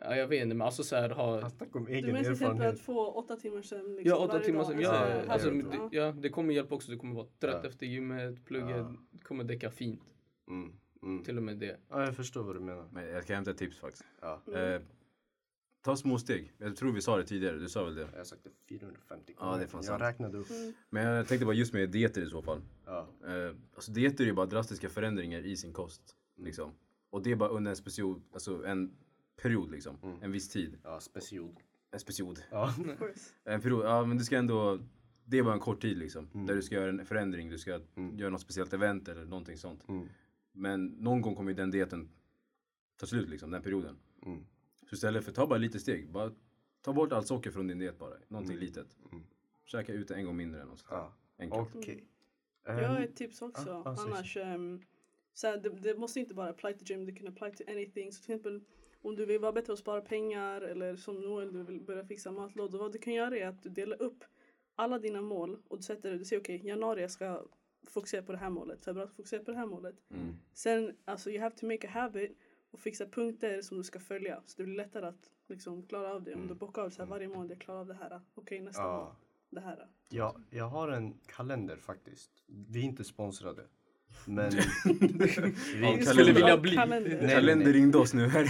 Ja, jag vet inte, men alltså så här ha... Han snackar om Du egen menar till exempel erfarenhet. att få åtta timmars sömn liksom, Ja, åtta varje timmar dag? sen. Ja, Ja, ja, alltså, ja. det, ja, det kommer hjälpa också. Du kommer vara trött Ja. efter gymmet, plugget, Ja. kommer däcka fint. Mm, mm. Till och med det. Ja, jag förstår vad du menar. Men jag ska hämta ett tips faktiskt. Ja, Eh, ta små steg. Jag tror vi sa det tidigare, du sa väl det? jag sagt det 450 Ja, det är fan Jag sant. räknade upp. Mm. Men jag tänkte bara just med dieter i så fall. Ja. Eh, alltså dieter är ju bara drastiska förändringar i sin kost. Liksom. Och det är bara under en speciell, alltså en period liksom. Mm. En viss tid. Ja, speciod. En speciod. Ja. [LAUGHS] En period, ja men du ska ändå, det är bara en kort tid liksom. Mm. Där du ska göra en förändring, du ska Mm. göra något speciellt event eller någonting sånt. Mm. Men någon gång kommer ju den dieten ta slut liksom, den perioden. Mm. Så istället för, ta bara lite steg. Bara ta bort allt socker från din diet bara. Någonting Mm. litet. Mm. Käka ute en gång mindre än något. Ja. Enkelt. Okej. Jag har Ehm, ett tips också. ah, ah, så- Annars, um, så här, det, det måste inte bara apply to gym, det kan apply to anything. Så till exempel om du vill vara bättre på att spara pengar eller som Noel, du vill börja fixa matlådor. Vad du kan göra är att du delar upp alla dina mål och du sätter du säger okej, januari jag ska fokusera på det här målet, februari fokusera på det här målet. Mm. Sen, alltså you have to make a habit och fixa punkter som du ska följa. Så det blir lättare att liksom klara av det. Om du bockar av så här varje månad, jag klarar av det här. Okej, nästa Ja. månad, det här. Ja, jag har en kalender faktiskt. Vi är inte sponsrade. Men... [LAUGHS] Ja, vi, skulle vilja bli. Kalender. Nej, Kalender nej. ringde oss nu här.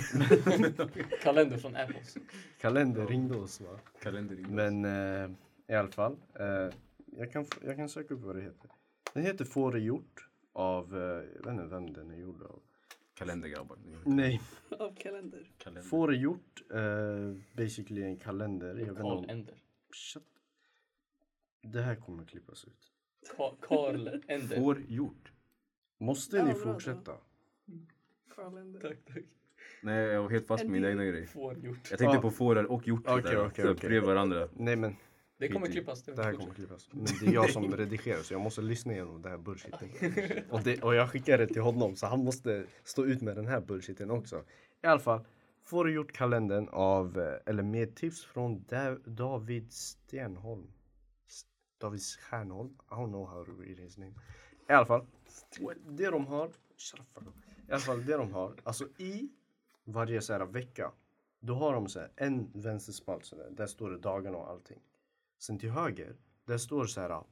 [LAUGHS] Kalender från Apples. kalender ringde oss va? Kalender ringde oss. Men eh, i alla fall. Eh, jag, kan, jag kan söka upp vad det heter. Den heter Får det gjort. Av, eh, jag vet inte vem den är gjord av. Kalender grabbar. Nej. [LAUGHS] Av kalender. Kalender. Får det gjort. Eh, basically en kalender. Jag vet inte Karl om, Ender. Shut. Det här kommer klippas ut. Ka- Karl Ender. Får gjort. Måste Ja, ni bra fortsätta? Kalender. Tack, tack. Nej, jag var helt fast på min egna grej. Får gjort. Jag tänkte Ja. på fårar och hjortar där. okej, så okej. Bredvid varandra. Nej men Det kommer klippas. det här kommer klippas. Men det är jag som redigerar så jag måste lyssna igenom det här bullshiten. [LAUGHS] Och, det, och jag skickar det till honom så han måste stå ut med den här bullshiten också. I alla fall. Får du gjort kalendern av, eh, eller med tips från Dav- David Stenholm. David Stjernholm. I don't know how to read his name. I alla fall. Det de har. I alla fall det de har. Alltså i varje så här vecka. Då har de så här, en vänsterspalt så där. Där står det dagarna och allting. Sen till höger, där står så här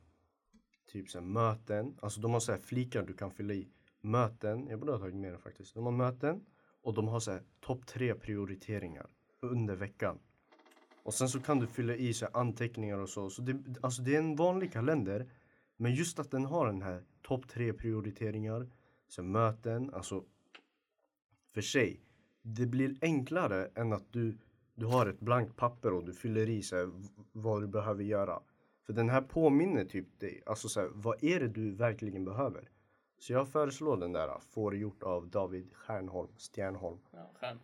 typ så här möten. Alltså de har så här flikar du kan fylla i. Möten, jag borde ha tagit med det faktiskt. De har möten och de har så här topp tre prioriteringar under veckan. Och sen så kan du fylla i så här anteckningar och så. Så det, alltså det är en vanlig kalender. Men just att den har den här topp tre prioriteringar. Så här möten, alltså för sig. Det blir enklare än att du, du har ett blankt papper och du fyller i så här, vad du behöver göra. För den här påminner typ dig. Alltså så här, vad är det du verkligen behöver? Så jag föreslår den där Får gjort av David Stjernholm, Stjernholm. Ja, stjärn.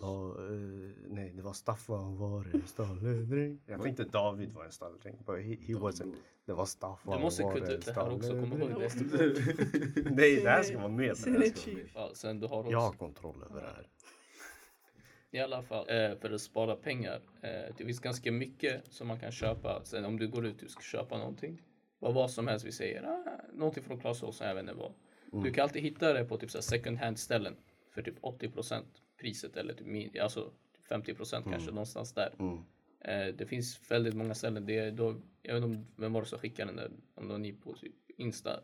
Ja, eh, nej, det var Staffan var en stalledräng. Jag tänkte David var en stalledräng. but He, he wasn't. Det var Staffan Du måste var kutta en ut det här också, kom ihåg det. [LAUGHS] Nej, det här ska vara med. Senior chief. Ja, sen du har också. Jag har kontroll över det här. I alla fall, eh, för att spara pengar. Eh, det finns ganska mycket som man kan köpa. Sen om du går ut och ska köpa någonting. Vad, vad som helst vi säger. Ah, någonting från Clas Ohlson, jag vet inte vad. Du kan alltid hitta det på typ så second hand ställen. För typ 80% priset eller typ, alltså 50% kanske någonstans där. Mm. Eh, det finns väldigt många ställen. Det är då, jag vet inte om, vem var det som skickade den där? Om det var ni på typ Insta.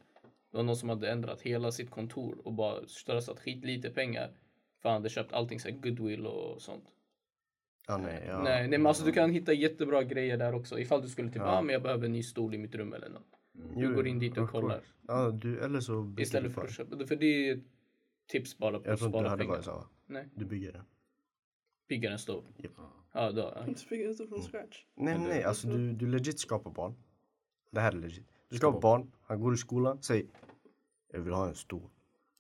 Det var någon som hade ändrat hela sitt kontor och bara slösat skit lite pengar. För han hade köpt allting så här goodwill och sånt. Ja, nej, ja. Nej, nej men alltså du kan hitta jättebra grejer där också. Ifall du skulle typ, Ja. ah, men jag behöver en ny stol i mitt rum eller något. Jo, Du går in dit och of kollar. Ja, du, eller så bygger Istället du för att köpa. För det är tips bara på att tror inte spara pengar. jag sa. Nej, Du bygger den. bygga en stol. Japp. Ja, då. ja. Inte bygga en stor från scratch. Nej, Eller- nej, alltså du, du legit skapar barn. Det här är legit. Du skapar barn, han går i skolan, säg jag vill ha en stol.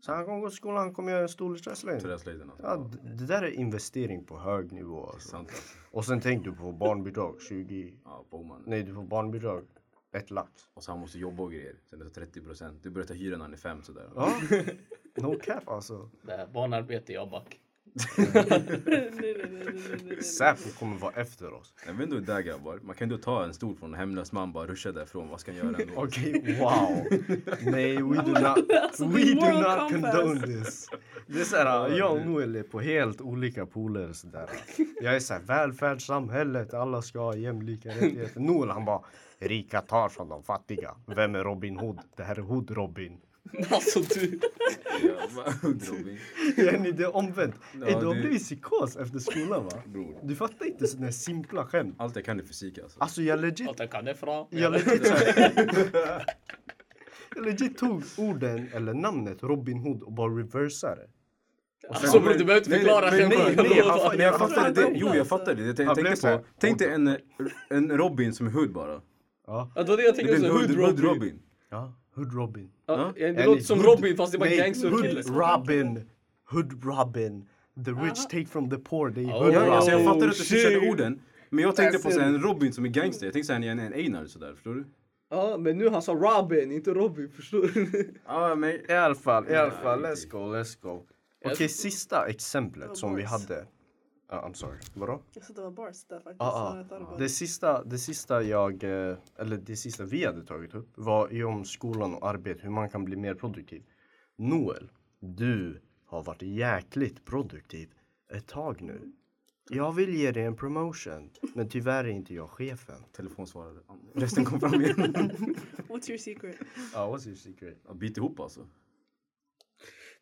Så han kommer gå till skolan, han kommer göra en träslöjden. Träslöjden alltså. Ja, det där är investering på hög nivå alltså. Sant alltså. Och sen tänk du på barnbidrag 20, Ja, Bowman. nej du får barnbidrag ett lax. Och så han måste jobba och grejer. Sen är det 30 procent. Du börjar ta hyran när han är fem sådär. Ja, [LAUGHS] no cap alltså. Det här barnarbete i Abak. Säpo kommer vara efter oss. Jag vet inte hur det är grabbar. Man kan ju ta en stol från en hemlös man bara ruscha därifrån. Vad ska han göra ändå? Okej, wow. Nej, we do not, [LAUGHS] Alltså, det we är do not condone this. Det är såhär, jag och Noel är på helt olika poler sådär. Jag är såhär, välfärdssamhället, alla ska ha jämlika rättigheter. Noel han bara, rika tar från de fattiga. Vem är Robin Hood? Det här är Hood Robin. [LAUGHS] Alltså du. Jenny, [LAUGHS] det är omvänt. Ja, Ey, du har det- blivit psykos efter skolan va? Bror. Du fattar inte sådana här simpla skämt. Allt jag kan är fysik alltså. Alltså jag legit Allt jag kan är fra. Jag legit, [LAUGHS] jag legit tog orden eller namnet Robin Hood och bara reversade. Alltså bror du behöver inte förklara skämtet. nej, nej, jag Jag fattar fattar det. Jo, jag fattar det. Jag Ja, tänkte på, tänk dig en, en Robin som är hood bara. Ja, det var det jag tänkte är också. Hood Robin. Robin. ja. Hood Robin. Ja, det Eller låter som Hood- Robin fast det var Nej, gangsterkille. Hood Robin. Hood Robin. The rich take from the poor. Det är Oh. Hood så jag fattar att du switchade orden. Men jag tänkte på så en Robin som är gangster. Jag tänkte såhär en, en Einar sådär, förstår du? Ja, men nu han sa Robin, inte Robin. Förstår du? [LAUGHS] Ja, men... I alla fall, i alla fall. det är Let's go, let's go. Okej, sista exemplet som vi hade. Ja, I'm sorry. Vadå? Jag sa det var bars där faktiskt. Ah, ah. så jag tar det sista, det sista jag, eh, eller det sista vi hade tagit upp var ju om skolan och arbete, hur man kan bli mer produktiv. Noel, du har varit jäkligt produktiv ett tag nu. Jag vill ge dig en promotion, men tyvärr är inte jag chefen. Telefonsvarare. Resten kom fram igen. [LAUGHS] What's your secret? Ja, what's your secret? Ja, Bit ihop alltså.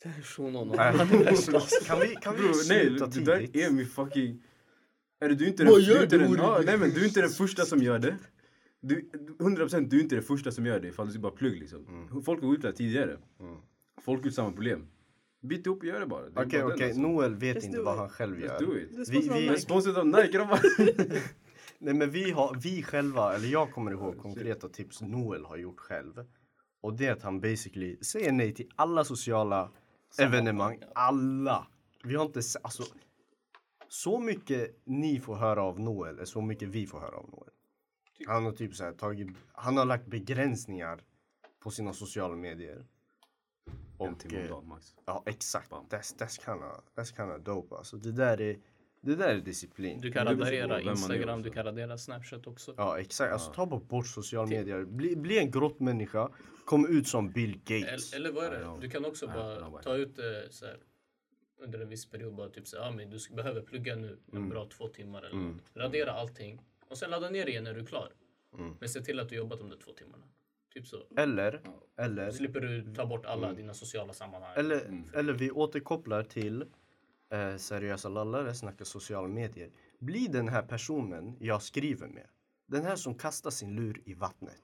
Det här är shunon. Kan vi, kan vi Bro, nej, sluta det där tidigt? är min fucking... Är du är inte den, du inte du, den, nej men du är inte den första som gör det. Du, 100% du är inte den första som gör det ifall du ska bara plugg liksom. Folk har gjort det tidigare. Mm. Folk har samma problem. Bit ihop och gör det bara. Okej, bara den, okej. alltså. Noel vet Let's inte vad han själv Let's gör. do it. Vi- vi- sponsrad av Nike grabbar. [LAUGHS] Nej men vi har, vi själva, eller jag kommer ihåg konkreta tips Noel har gjort själv. Och det är att han basically säger nej till alla sociala evenemang. Alla! Vi har inte, se- alltså. Så mycket ni får höra av Noel är så mycket vi får höra av Noel. Han har typ så här tagit, han har lagt begränsningar på sina sociala medier. En timme om eh, dagen max. Ja exakt. That's, that's kinda, that's kinda dope alltså. Det där är, det där är disciplin. Du kan radera Instagram, du kan radera Snapchat också. Ja exakt, alltså ta bara bort sociala medier. Bli, bli en grottmänniska, kom ut som Bill Gates. Eller, eller vad är det? Du kan också bara ta ut det så här, under en viss period. Bara typ så här, ah, men du behöver plugga nu en bra två timmar eller något. Radera allting och sen ladda ner det igen när du är klar. Men se till att du jobbat de där två timmarna. Typ så. Eller, eller, Slipper du ta bort alla dina sociala sammanhang. eller, eller vi återkopplar till eh, seriösa lallare, snacka sociala medier. Bli den här personen jag skriver med. Den här som kastar sin lur i vattnet.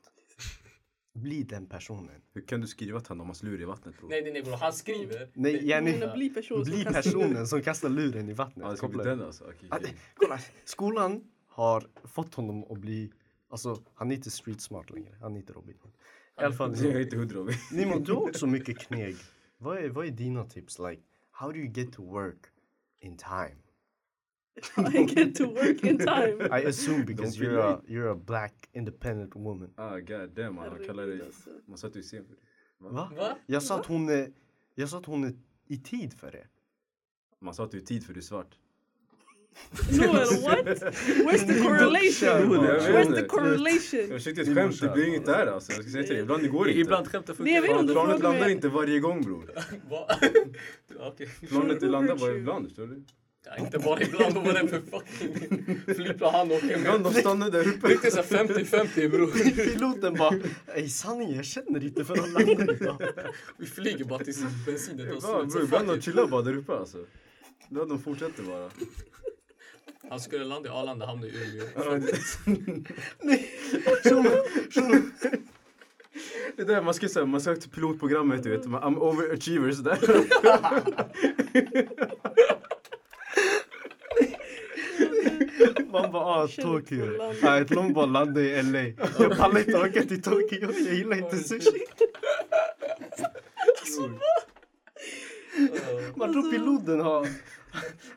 Bli den personen. Hur kan du skriva att han har massa lur i vattnet bror? Nej, nej, nej bror. Han skriver. Nej, Jag Jenny, menar, bli personen som bli kastar personen som kastar luren i vattnet. Ja, det ska bli den alltså. Okej. det- Kolla, skolan har fått honom att bli, alltså han är inte street smart längre. Han är inte Robin Hood. I alla fall, Jag är inte hundra Nimo, du har också mycket kneg. Vad är, vad är dina tips? Like, how do you get to work in time? [LAUGHS] I get [LAUGHS] to work in time. I assume because you're a, you're a black independent woman. Ah god damn man, han kallar dig... Alltså. Man satte ju scen för det. Va? Va? Jag sa att hon är, jag sa att hon är i tid för det. Man sa att du är tid för du är svart. Noel, what? Where's the correlation? Where's the correlation? Jag försökte ett skämt, det blir inget där alltså. Jag ska säga till dig, ibland det går inte. Ibland skämtar funkar. Planet landar inte varje gång bror. [LAUGHS] [LAUGHS] Planet det landar bara ibland, förstår du? Ja, inte bara ibland. Vad var det för fucking flygplan han åker Ibland med? de stannar där uppe. Riktigt såhär 50-50 bror. [LAUGHS] Piloten bara, i sanning jag känner inte för att landa idag. Vi flyger bara tills bensinen tar Ja, slut. ibland de chillar bara där uppe alltså. Då de fortsätter bara. Han skulle landa i Arlanda, hamna i Umeå. Det där man ska säga, man sökte pilotprogrammet du vet, man, I'm overachiever sådär. Man bara, ah, Tokyo. Nej, de bara landar i LA. Jag pallar inte åka till Tokyo, jag gillar inte sushi. Man tror piloten har...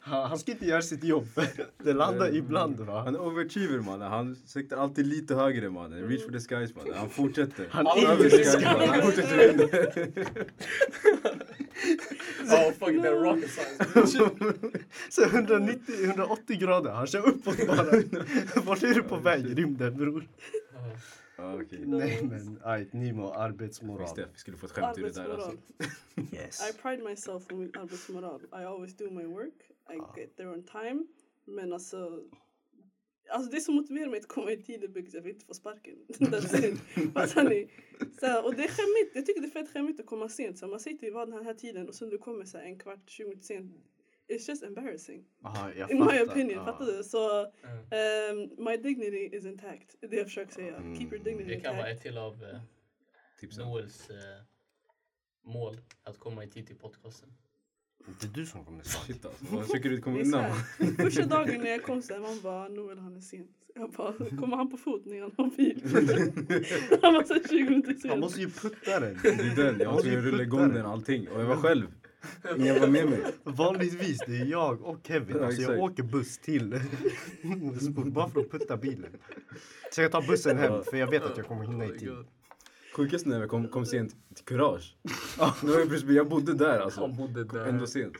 Han, ska inte göra sitt jobb. Det landar ibland va. Han är overachiever mannen, han siktar alltid lite högre mannen. Reach for the skies mannen, han fortsätter. Han är Över the skies, mannen. Han fortsätter [LAUGHS] fucking det är rocket science. Så 190, 180 grader, han kör uppåt bara. [LAUGHS] Vart är du på väg? Rymden bror. Ja, okej. Nej men, aj, Nimo, arbetsmoral. Visst det, vi skulle få ett skämt ur det där alltså. [LAUGHS] Yes. I pride myself on min arbetsmoral. I always do my work. I get there on time. Men alltså, alltså det som motiverar mig att komma i tid är because jag vill inte få sparken. [LAUGHS] Ni? Så, och det är skämmigt. Jag tycker det är fett skämmigt att komma sent. Så man säger till vad den här tiden och sen du kommer så här, en kvart, 20 minuter sent. It's just embarrassing. Aha, jag In my opinion. Ja. Fattar du? Så um, my dignity is intact. Det jag försöker säga. Keep your dignity Det kan vara intact. ett till av eh, Tipsen. Noels eh, mål. Att komma i tid till podcasten. Det är du som kommer snart. Shit alltså, vad försöker du komma undan? Första [LAUGHS] dagen när jag kom så här, man bara Noel han är sen. Jag bara, kommer han på fot när han har bil? [LAUGHS] han var så här 20 minuter Han sen. måste ju putta den. Det är den, jag tvungen att rulla igång den allting. Och jag var själv. Ingen var med mig. Vanligtvis det är jag och Kevin. Ja, Alltså jag åker buss till [LAUGHS] bara för att putta bilen. Så jag tar bussen hem för jag vet att jag kommer hinna i tid. Sjukast när jag kom, kom sent till Courage. Det var precis, jag bodde där alltså. Han bodde där. Ändå sent.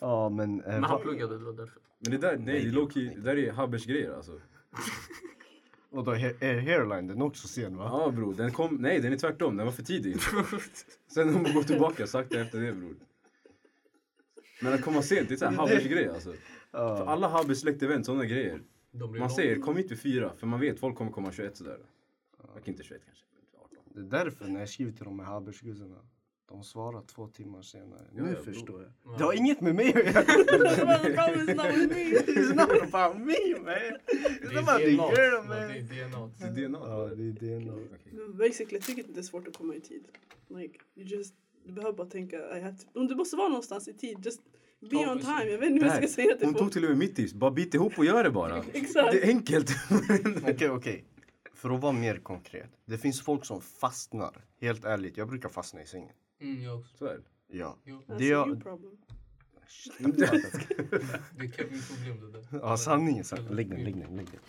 Ja men... eh, Men han pluggade, det var därför. Men det där, det är low-key, det där är Habbers grejer alltså. Och då är hairline, den också sen va? Ja bror, den kom, nej den är tvärtom, den var för tidig. [LAUGHS] Sen har hon gått tillbaka sakta efter det bror. Men att komma sent, det är såhär Habbers grej alltså. För alla Habbers släktevent, sådana grejer. Man säger kom hit vid fyra, för man vet folk kommer komma 21 sådär. Och inte 21 kanske, men 18. Det är därför när jag skriver till de här Habersgussarna, de svarar två timmar senare. Ja, nu förstår jag. Ja. Det har inget med mig att göra. It's not about me man. Det It's är about the DNA. girl Ja, man. Det är DNA. Det är DNA. Ja, det är. Basically, jag tycker inte det är svårt att komma i tid. Like, you just, du behöver bara tänka, I have to, om du måste vara någonstans i tid, just be on time. Jag vet inte vad jag ska säga till Hon tog till och med mitt tips, bara bit ihop och gör det bara. [LAUGHS] Exakt. Det är enkelt. [LAUGHS] Okej, okej. För att vara mer konkret. Det finns folk som fastnar. Helt ärligt, jag brukar fastna i sängen. Mm, jag också. Så är det. Ja. Jo. Det your jag... problem. [LAUGHS] Det är Kevins problem det där. Ja, sanningen. Lägg den, lägg den, lägg den.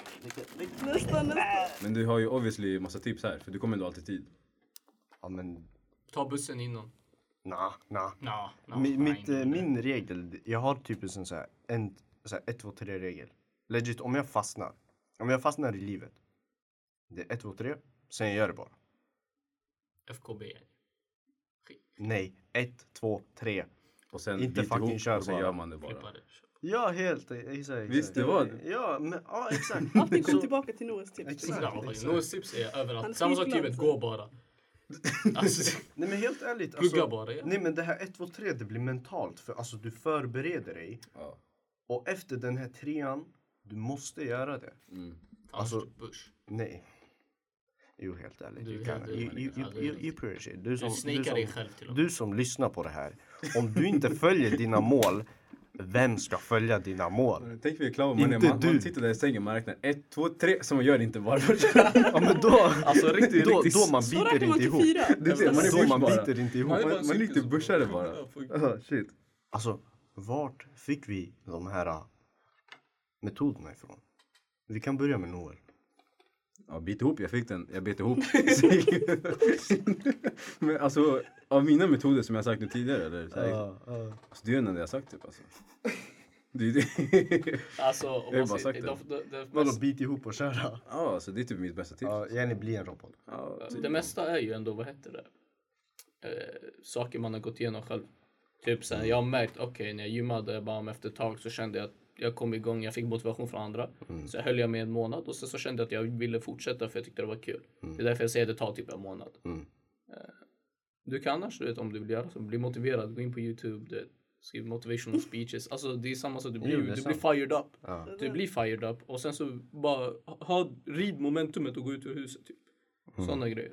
Nästan, nästan. Men du har ju obviously massa tips här, för du kommer ändå alltid tid. Ja, men... Ta bussen innan. Nah, nah. Nå, nå, Mi- mitt, nej, eh, nej. min regel, jag har typ en sån så här, en, så här, ett, två, tre regel. Legit, om jag fastnar. Om jag fastnar i livet. Det är ett, två, tre. Sen jag gör det bara. FKB. Nej, ett, två, tre. Och sen Inte fucking ihop kör och bara. gör man det bara. Ja, helt exakt. Visst, det var det. Ja, men ja, exakt. [LAUGHS] Allting kommer Så- tillbaka till Noahs tips. Exakt. Exakt. Noahs tips är Han överallt. Samma sak skitglad, livet, så. gå bara. [LAUGHS] Alltså, Nej men helt ärligt. plugga bara. Ja. Nej men det här 1, 2, 3 det blir mentalt. För alltså du förbereder dig. Ja. Och efter den här trean, du måste göra det. Mm. Alltså- Alltså, bush. Nej. Jo helt ärligt. Du can, helt you, you, you. Du Du som, du, snakar dig som, själv till och med. du som lyssnar på det här. Om du inte följer dina mål, vem ska följa dina mål? Tänk vi är klara man, man, man du. sitter där i sängen, man räknar ett, två, tre, så man gör det inte bara. [LAUGHS] Ja men då, Alltså riktigt, då, riktigt. då man biter inte ihop. fyra. Det är det, man är Då man biter inte ihop. Man, är man lite som- bushare bara. Shit. Alltså, vart fick vi de här äh, metoderna ifrån? Vi kan börja med Noel. Ja, bit ihop, jag fick den. Jag bet ihop. [LAUGHS] [LAUGHS] Men alltså, av mina metoder som jag sagt nu tidigare, eller? Så här, alltså, det är den enda jag sagt typ alltså. [LAUGHS] Det är det. Alltså, om Jag har man bara sagt det, det, det, Vadå mest, bit ihop och köra? Ja, alltså det är typ mitt bästa tips. Ja, Jenny blir en robot. Ja, typ. det mesta är ju ändå, vad heter det? Eh, saker man har gått igenom själv. Typ sen, jag har märkt, okej när jag gymmade bara om efter ett tag så kände jag att jag kom igång, jag fick motivation från andra. Så jag höll jag med en månad och sen så kände jag att jag ville fortsätta för jag tyckte det var kul. Det är därför jag säger att det tar typ en månad. Mm. Eh, du kan annars, du vet, om du vill göra så, bli motiverad, gå in på YouTube, du vet, skriv motivational [LAUGHS] speeches. Alltså det är samma sak, du blir, Jo, det du sant. blir fired up. Ja. Du blir fired up och sen så bara ha, rid momentumet och gå ut ur huset typ. Sådana grejer.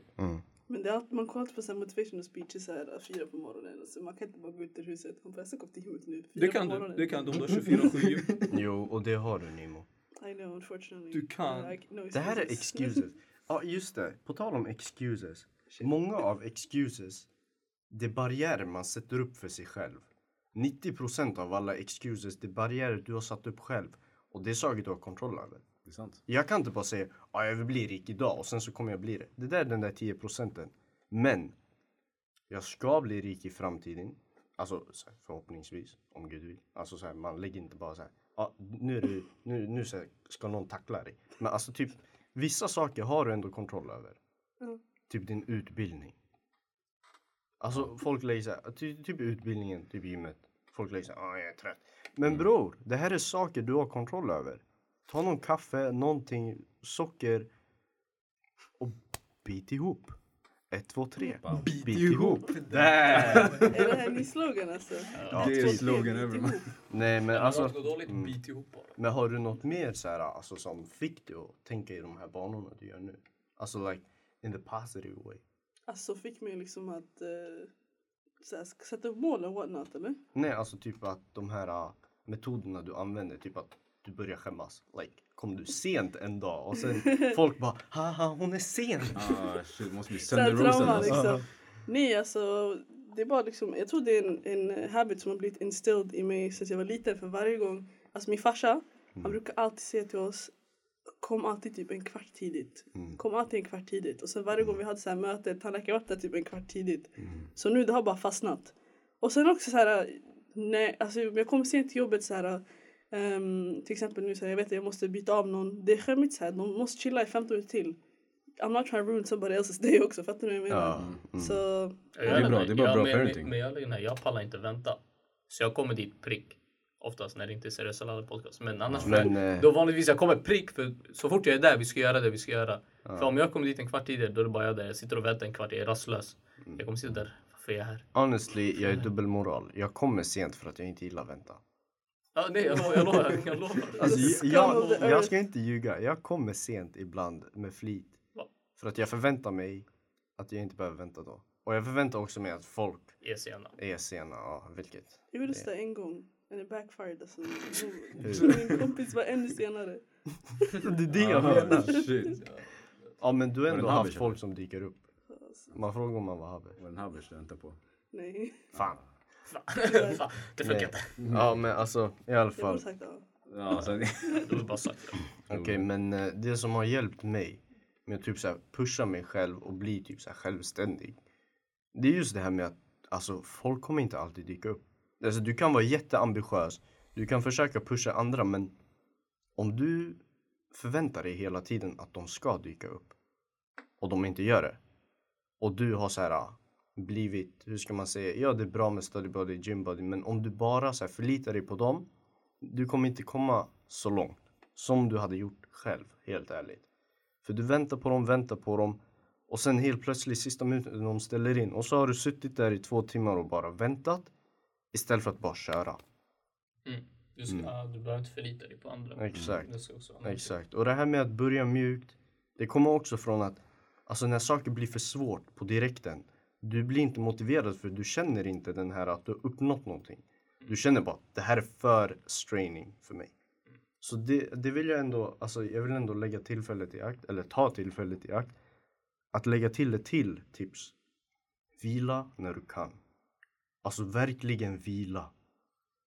Men det är allt, man kollar alltid på så här motivational speeches så här fyra på morgonen. Så man kan inte bara gå ut ur huset. Man får jag till gymmet nu. fyra Det på kan du, morgonen." det kan du om du har 24-7 Jo, och det har du Nemo. I know unfortunately. Du kan. Like, no Det här är excuses. Ja, just det. På tal om excuses. Många av excuses, det är barriärer man sätter upp för sig själv. 90% av alla excuses, det är barriärer du har satt upp själv. Och det är saker du har kontroll över. Det är sant. Jag kan inte bara säga att jag vill bli rik idag och sen så kommer jag bli det. Det där är den där 10 procenten. Men jag ska bli rik i framtiden. Alltså så här, förhoppningsvis, om Gud vill. Alltså så här, man lägger inte bara så här. Ja, nu, är det, nu, nu så här, ska någon tackla dig. Men alltså typ vissa saker har du ändå kontroll över. Mm. Typ din utbildning. Alltså folk lägger så här, ty, typ utbildningen, typ gymmet. Folk lägger så här, "Ah, jag är trött. Men bror, det här är saker du har kontroll över. Ta någon kaffe, någonting, socker och bit ihop. Ett, två, tre. Bit, ihop. Där! Är det här ny slogan alltså? Ja, det är typ. slogan över. Nej men Alltså, något går dåligt, mm. bit ihop bara. Men har du något mer så här, alltså, som fick dig att tänka i de här banorna du gör nu? Alltså like in the positive way. Alltså fick mig liksom att uh, så här, ska sätta upp mål och whatnot eller? Nej alltså typ att de här uh, metoderna du använder, typ att du börjar skämmas. Like kom du sent en dag och sen [LAUGHS] folk bara haha hon är sen. Ah, shit, måste bli trauma Alltså. liksom. Nej alltså det är bara liksom, jag tror det är en, en habit som har blivit instilled i mig sedan jag var liten för varje gång, alltså min farsa, han brukar alltid säga till oss Kom alltid typ en kvart tidigt. Mm. Kom alltid en kvart tidigt. Och sen varje gång vi hade så här möte, tandläkaren var där typ en kvart tidigt. Mm. Så nu det har bara fastnat. Och sen också så här, Nej, alltså jag kommer sent till jobbet så här. Ehm, till exempel nu så här, jag vet att jag måste byta av någon. Det är skämmigt så här. De måste chilla i 15 minuter till. I'm not trying to ruin somebody else's day också. Fattar du vad jag menar? Ja. Mm. Så Jag det är bra, det är bara jag, bra men, parenting. Men, men jag, nej, jag pallar inte vänta. Så jag kommer dit prick. Oftast när det inte är seriösa laddade podcast. Men annars, Men, för, eh, då vanligtvis jag kommer prick för så fort jag är där, vi ska göra det vi ska göra. För om jag kommer dit en kvart tidigare, då är det bara jag där. Jag sitter och väntar en kvart, jag är rastlös. Mm. Jag kommer sitta där, varför är jag här? Honestly, jag är dubbelmoral. Jag kommer sent för att jag inte gillar att vänta. Ja, nej, jag lovar, jag lovar. Jag lovar. Alltså, jag, jag, ska inte ljuga. Jag kommer sent ibland med flit. Va? För att jag förväntar mig att jag inte behöver vänta då. Och jag förväntar också mig att folk är sena. är sena. Ja, vilket. jag gjorde det en gång. And it backfired. Alltså. [LAUGHS] Min kompis var ännu senare. [LAUGHS] Det är det jag menar. Shit. Ja men du har ändå det en haft folk som dyker upp. Man frågar om man var Habbe. Var den här bärs du väntar på? nej. Fan. Fan, [LAUGHS] fan, det funkar inte. Ja men alltså i alla Jag borde fall. sagt ja. Ja, sen... Du har bara sagt ja. Okej men eh, det som har hjälpt mig med att typ så här pusha mig själv och bli typ så här självständig. Det är just det här med att alltså folk kommer inte alltid dyka upp. Alltså du kan vara jätteambitiös. Du kan försöka pusha andra men om du förväntar dig hela tiden att de ska dyka upp och de inte gör det. Och du har så här blivit, hur ska man säga, ja det är bra med study body, gym body men om du bara så här förlitar dig på dem du kommer inte komma så långt som du hade gjort själv, helt ärligt. För du väntar på dem, väntar på dem och sen helt plötsligt sista minuten de ställer in och så har du suttit där i två timmar och bara väntat istället för att bara köra. Mm. Du, ska, ja, du behöver inte förlita dig på andra. Exakt. Ska också vara Exakt. Och det här med att börja mjukt, det kommer också från att alltså när saker blir för svårt på direkten, du blir inte motiverad för du känner inte den här att du har uppnått någonting. Du känner bara det här är för straining för mig. Så det, det vill jag ändå, alltså jag vill ändå lägga tillfället i akt, eller ta tillfället i akt, att lägga till ett till tips. Vila när du kan. Alltså verkligen vila.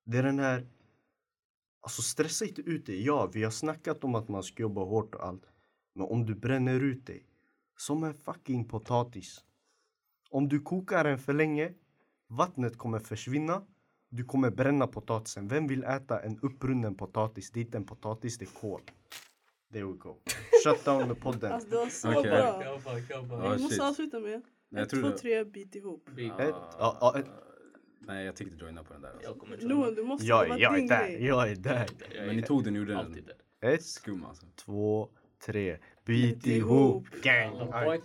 Det är den här Alltså stressa inte ut dig. Ja, vi har snackat om att man ska jobba hårt och allt. Men om du bränner ut dig som en fucking potatis. Om du kokar den för länge, vattnet kommer försvinna. Du kommer bränna potatisen. Vem vill äta en upprunnen potatis? Det är inte en potatis, det är kol. There we go. Shut down the podden. Alltså det var så Okej. bra. Vi måste shit. avsluta med Jag ett, tror två, det- tre, bit ihop. Vi- Ett, ja, ja, ett. Nej, jag tänkte joina på den där. Alltså. Du måste Jag, vara jag är din där, grej. jag är där. Men ni är tog den och gjorde den. där. Ett, Skum alltså. två, tre. Bit ihop. ihop. Gang. Alla,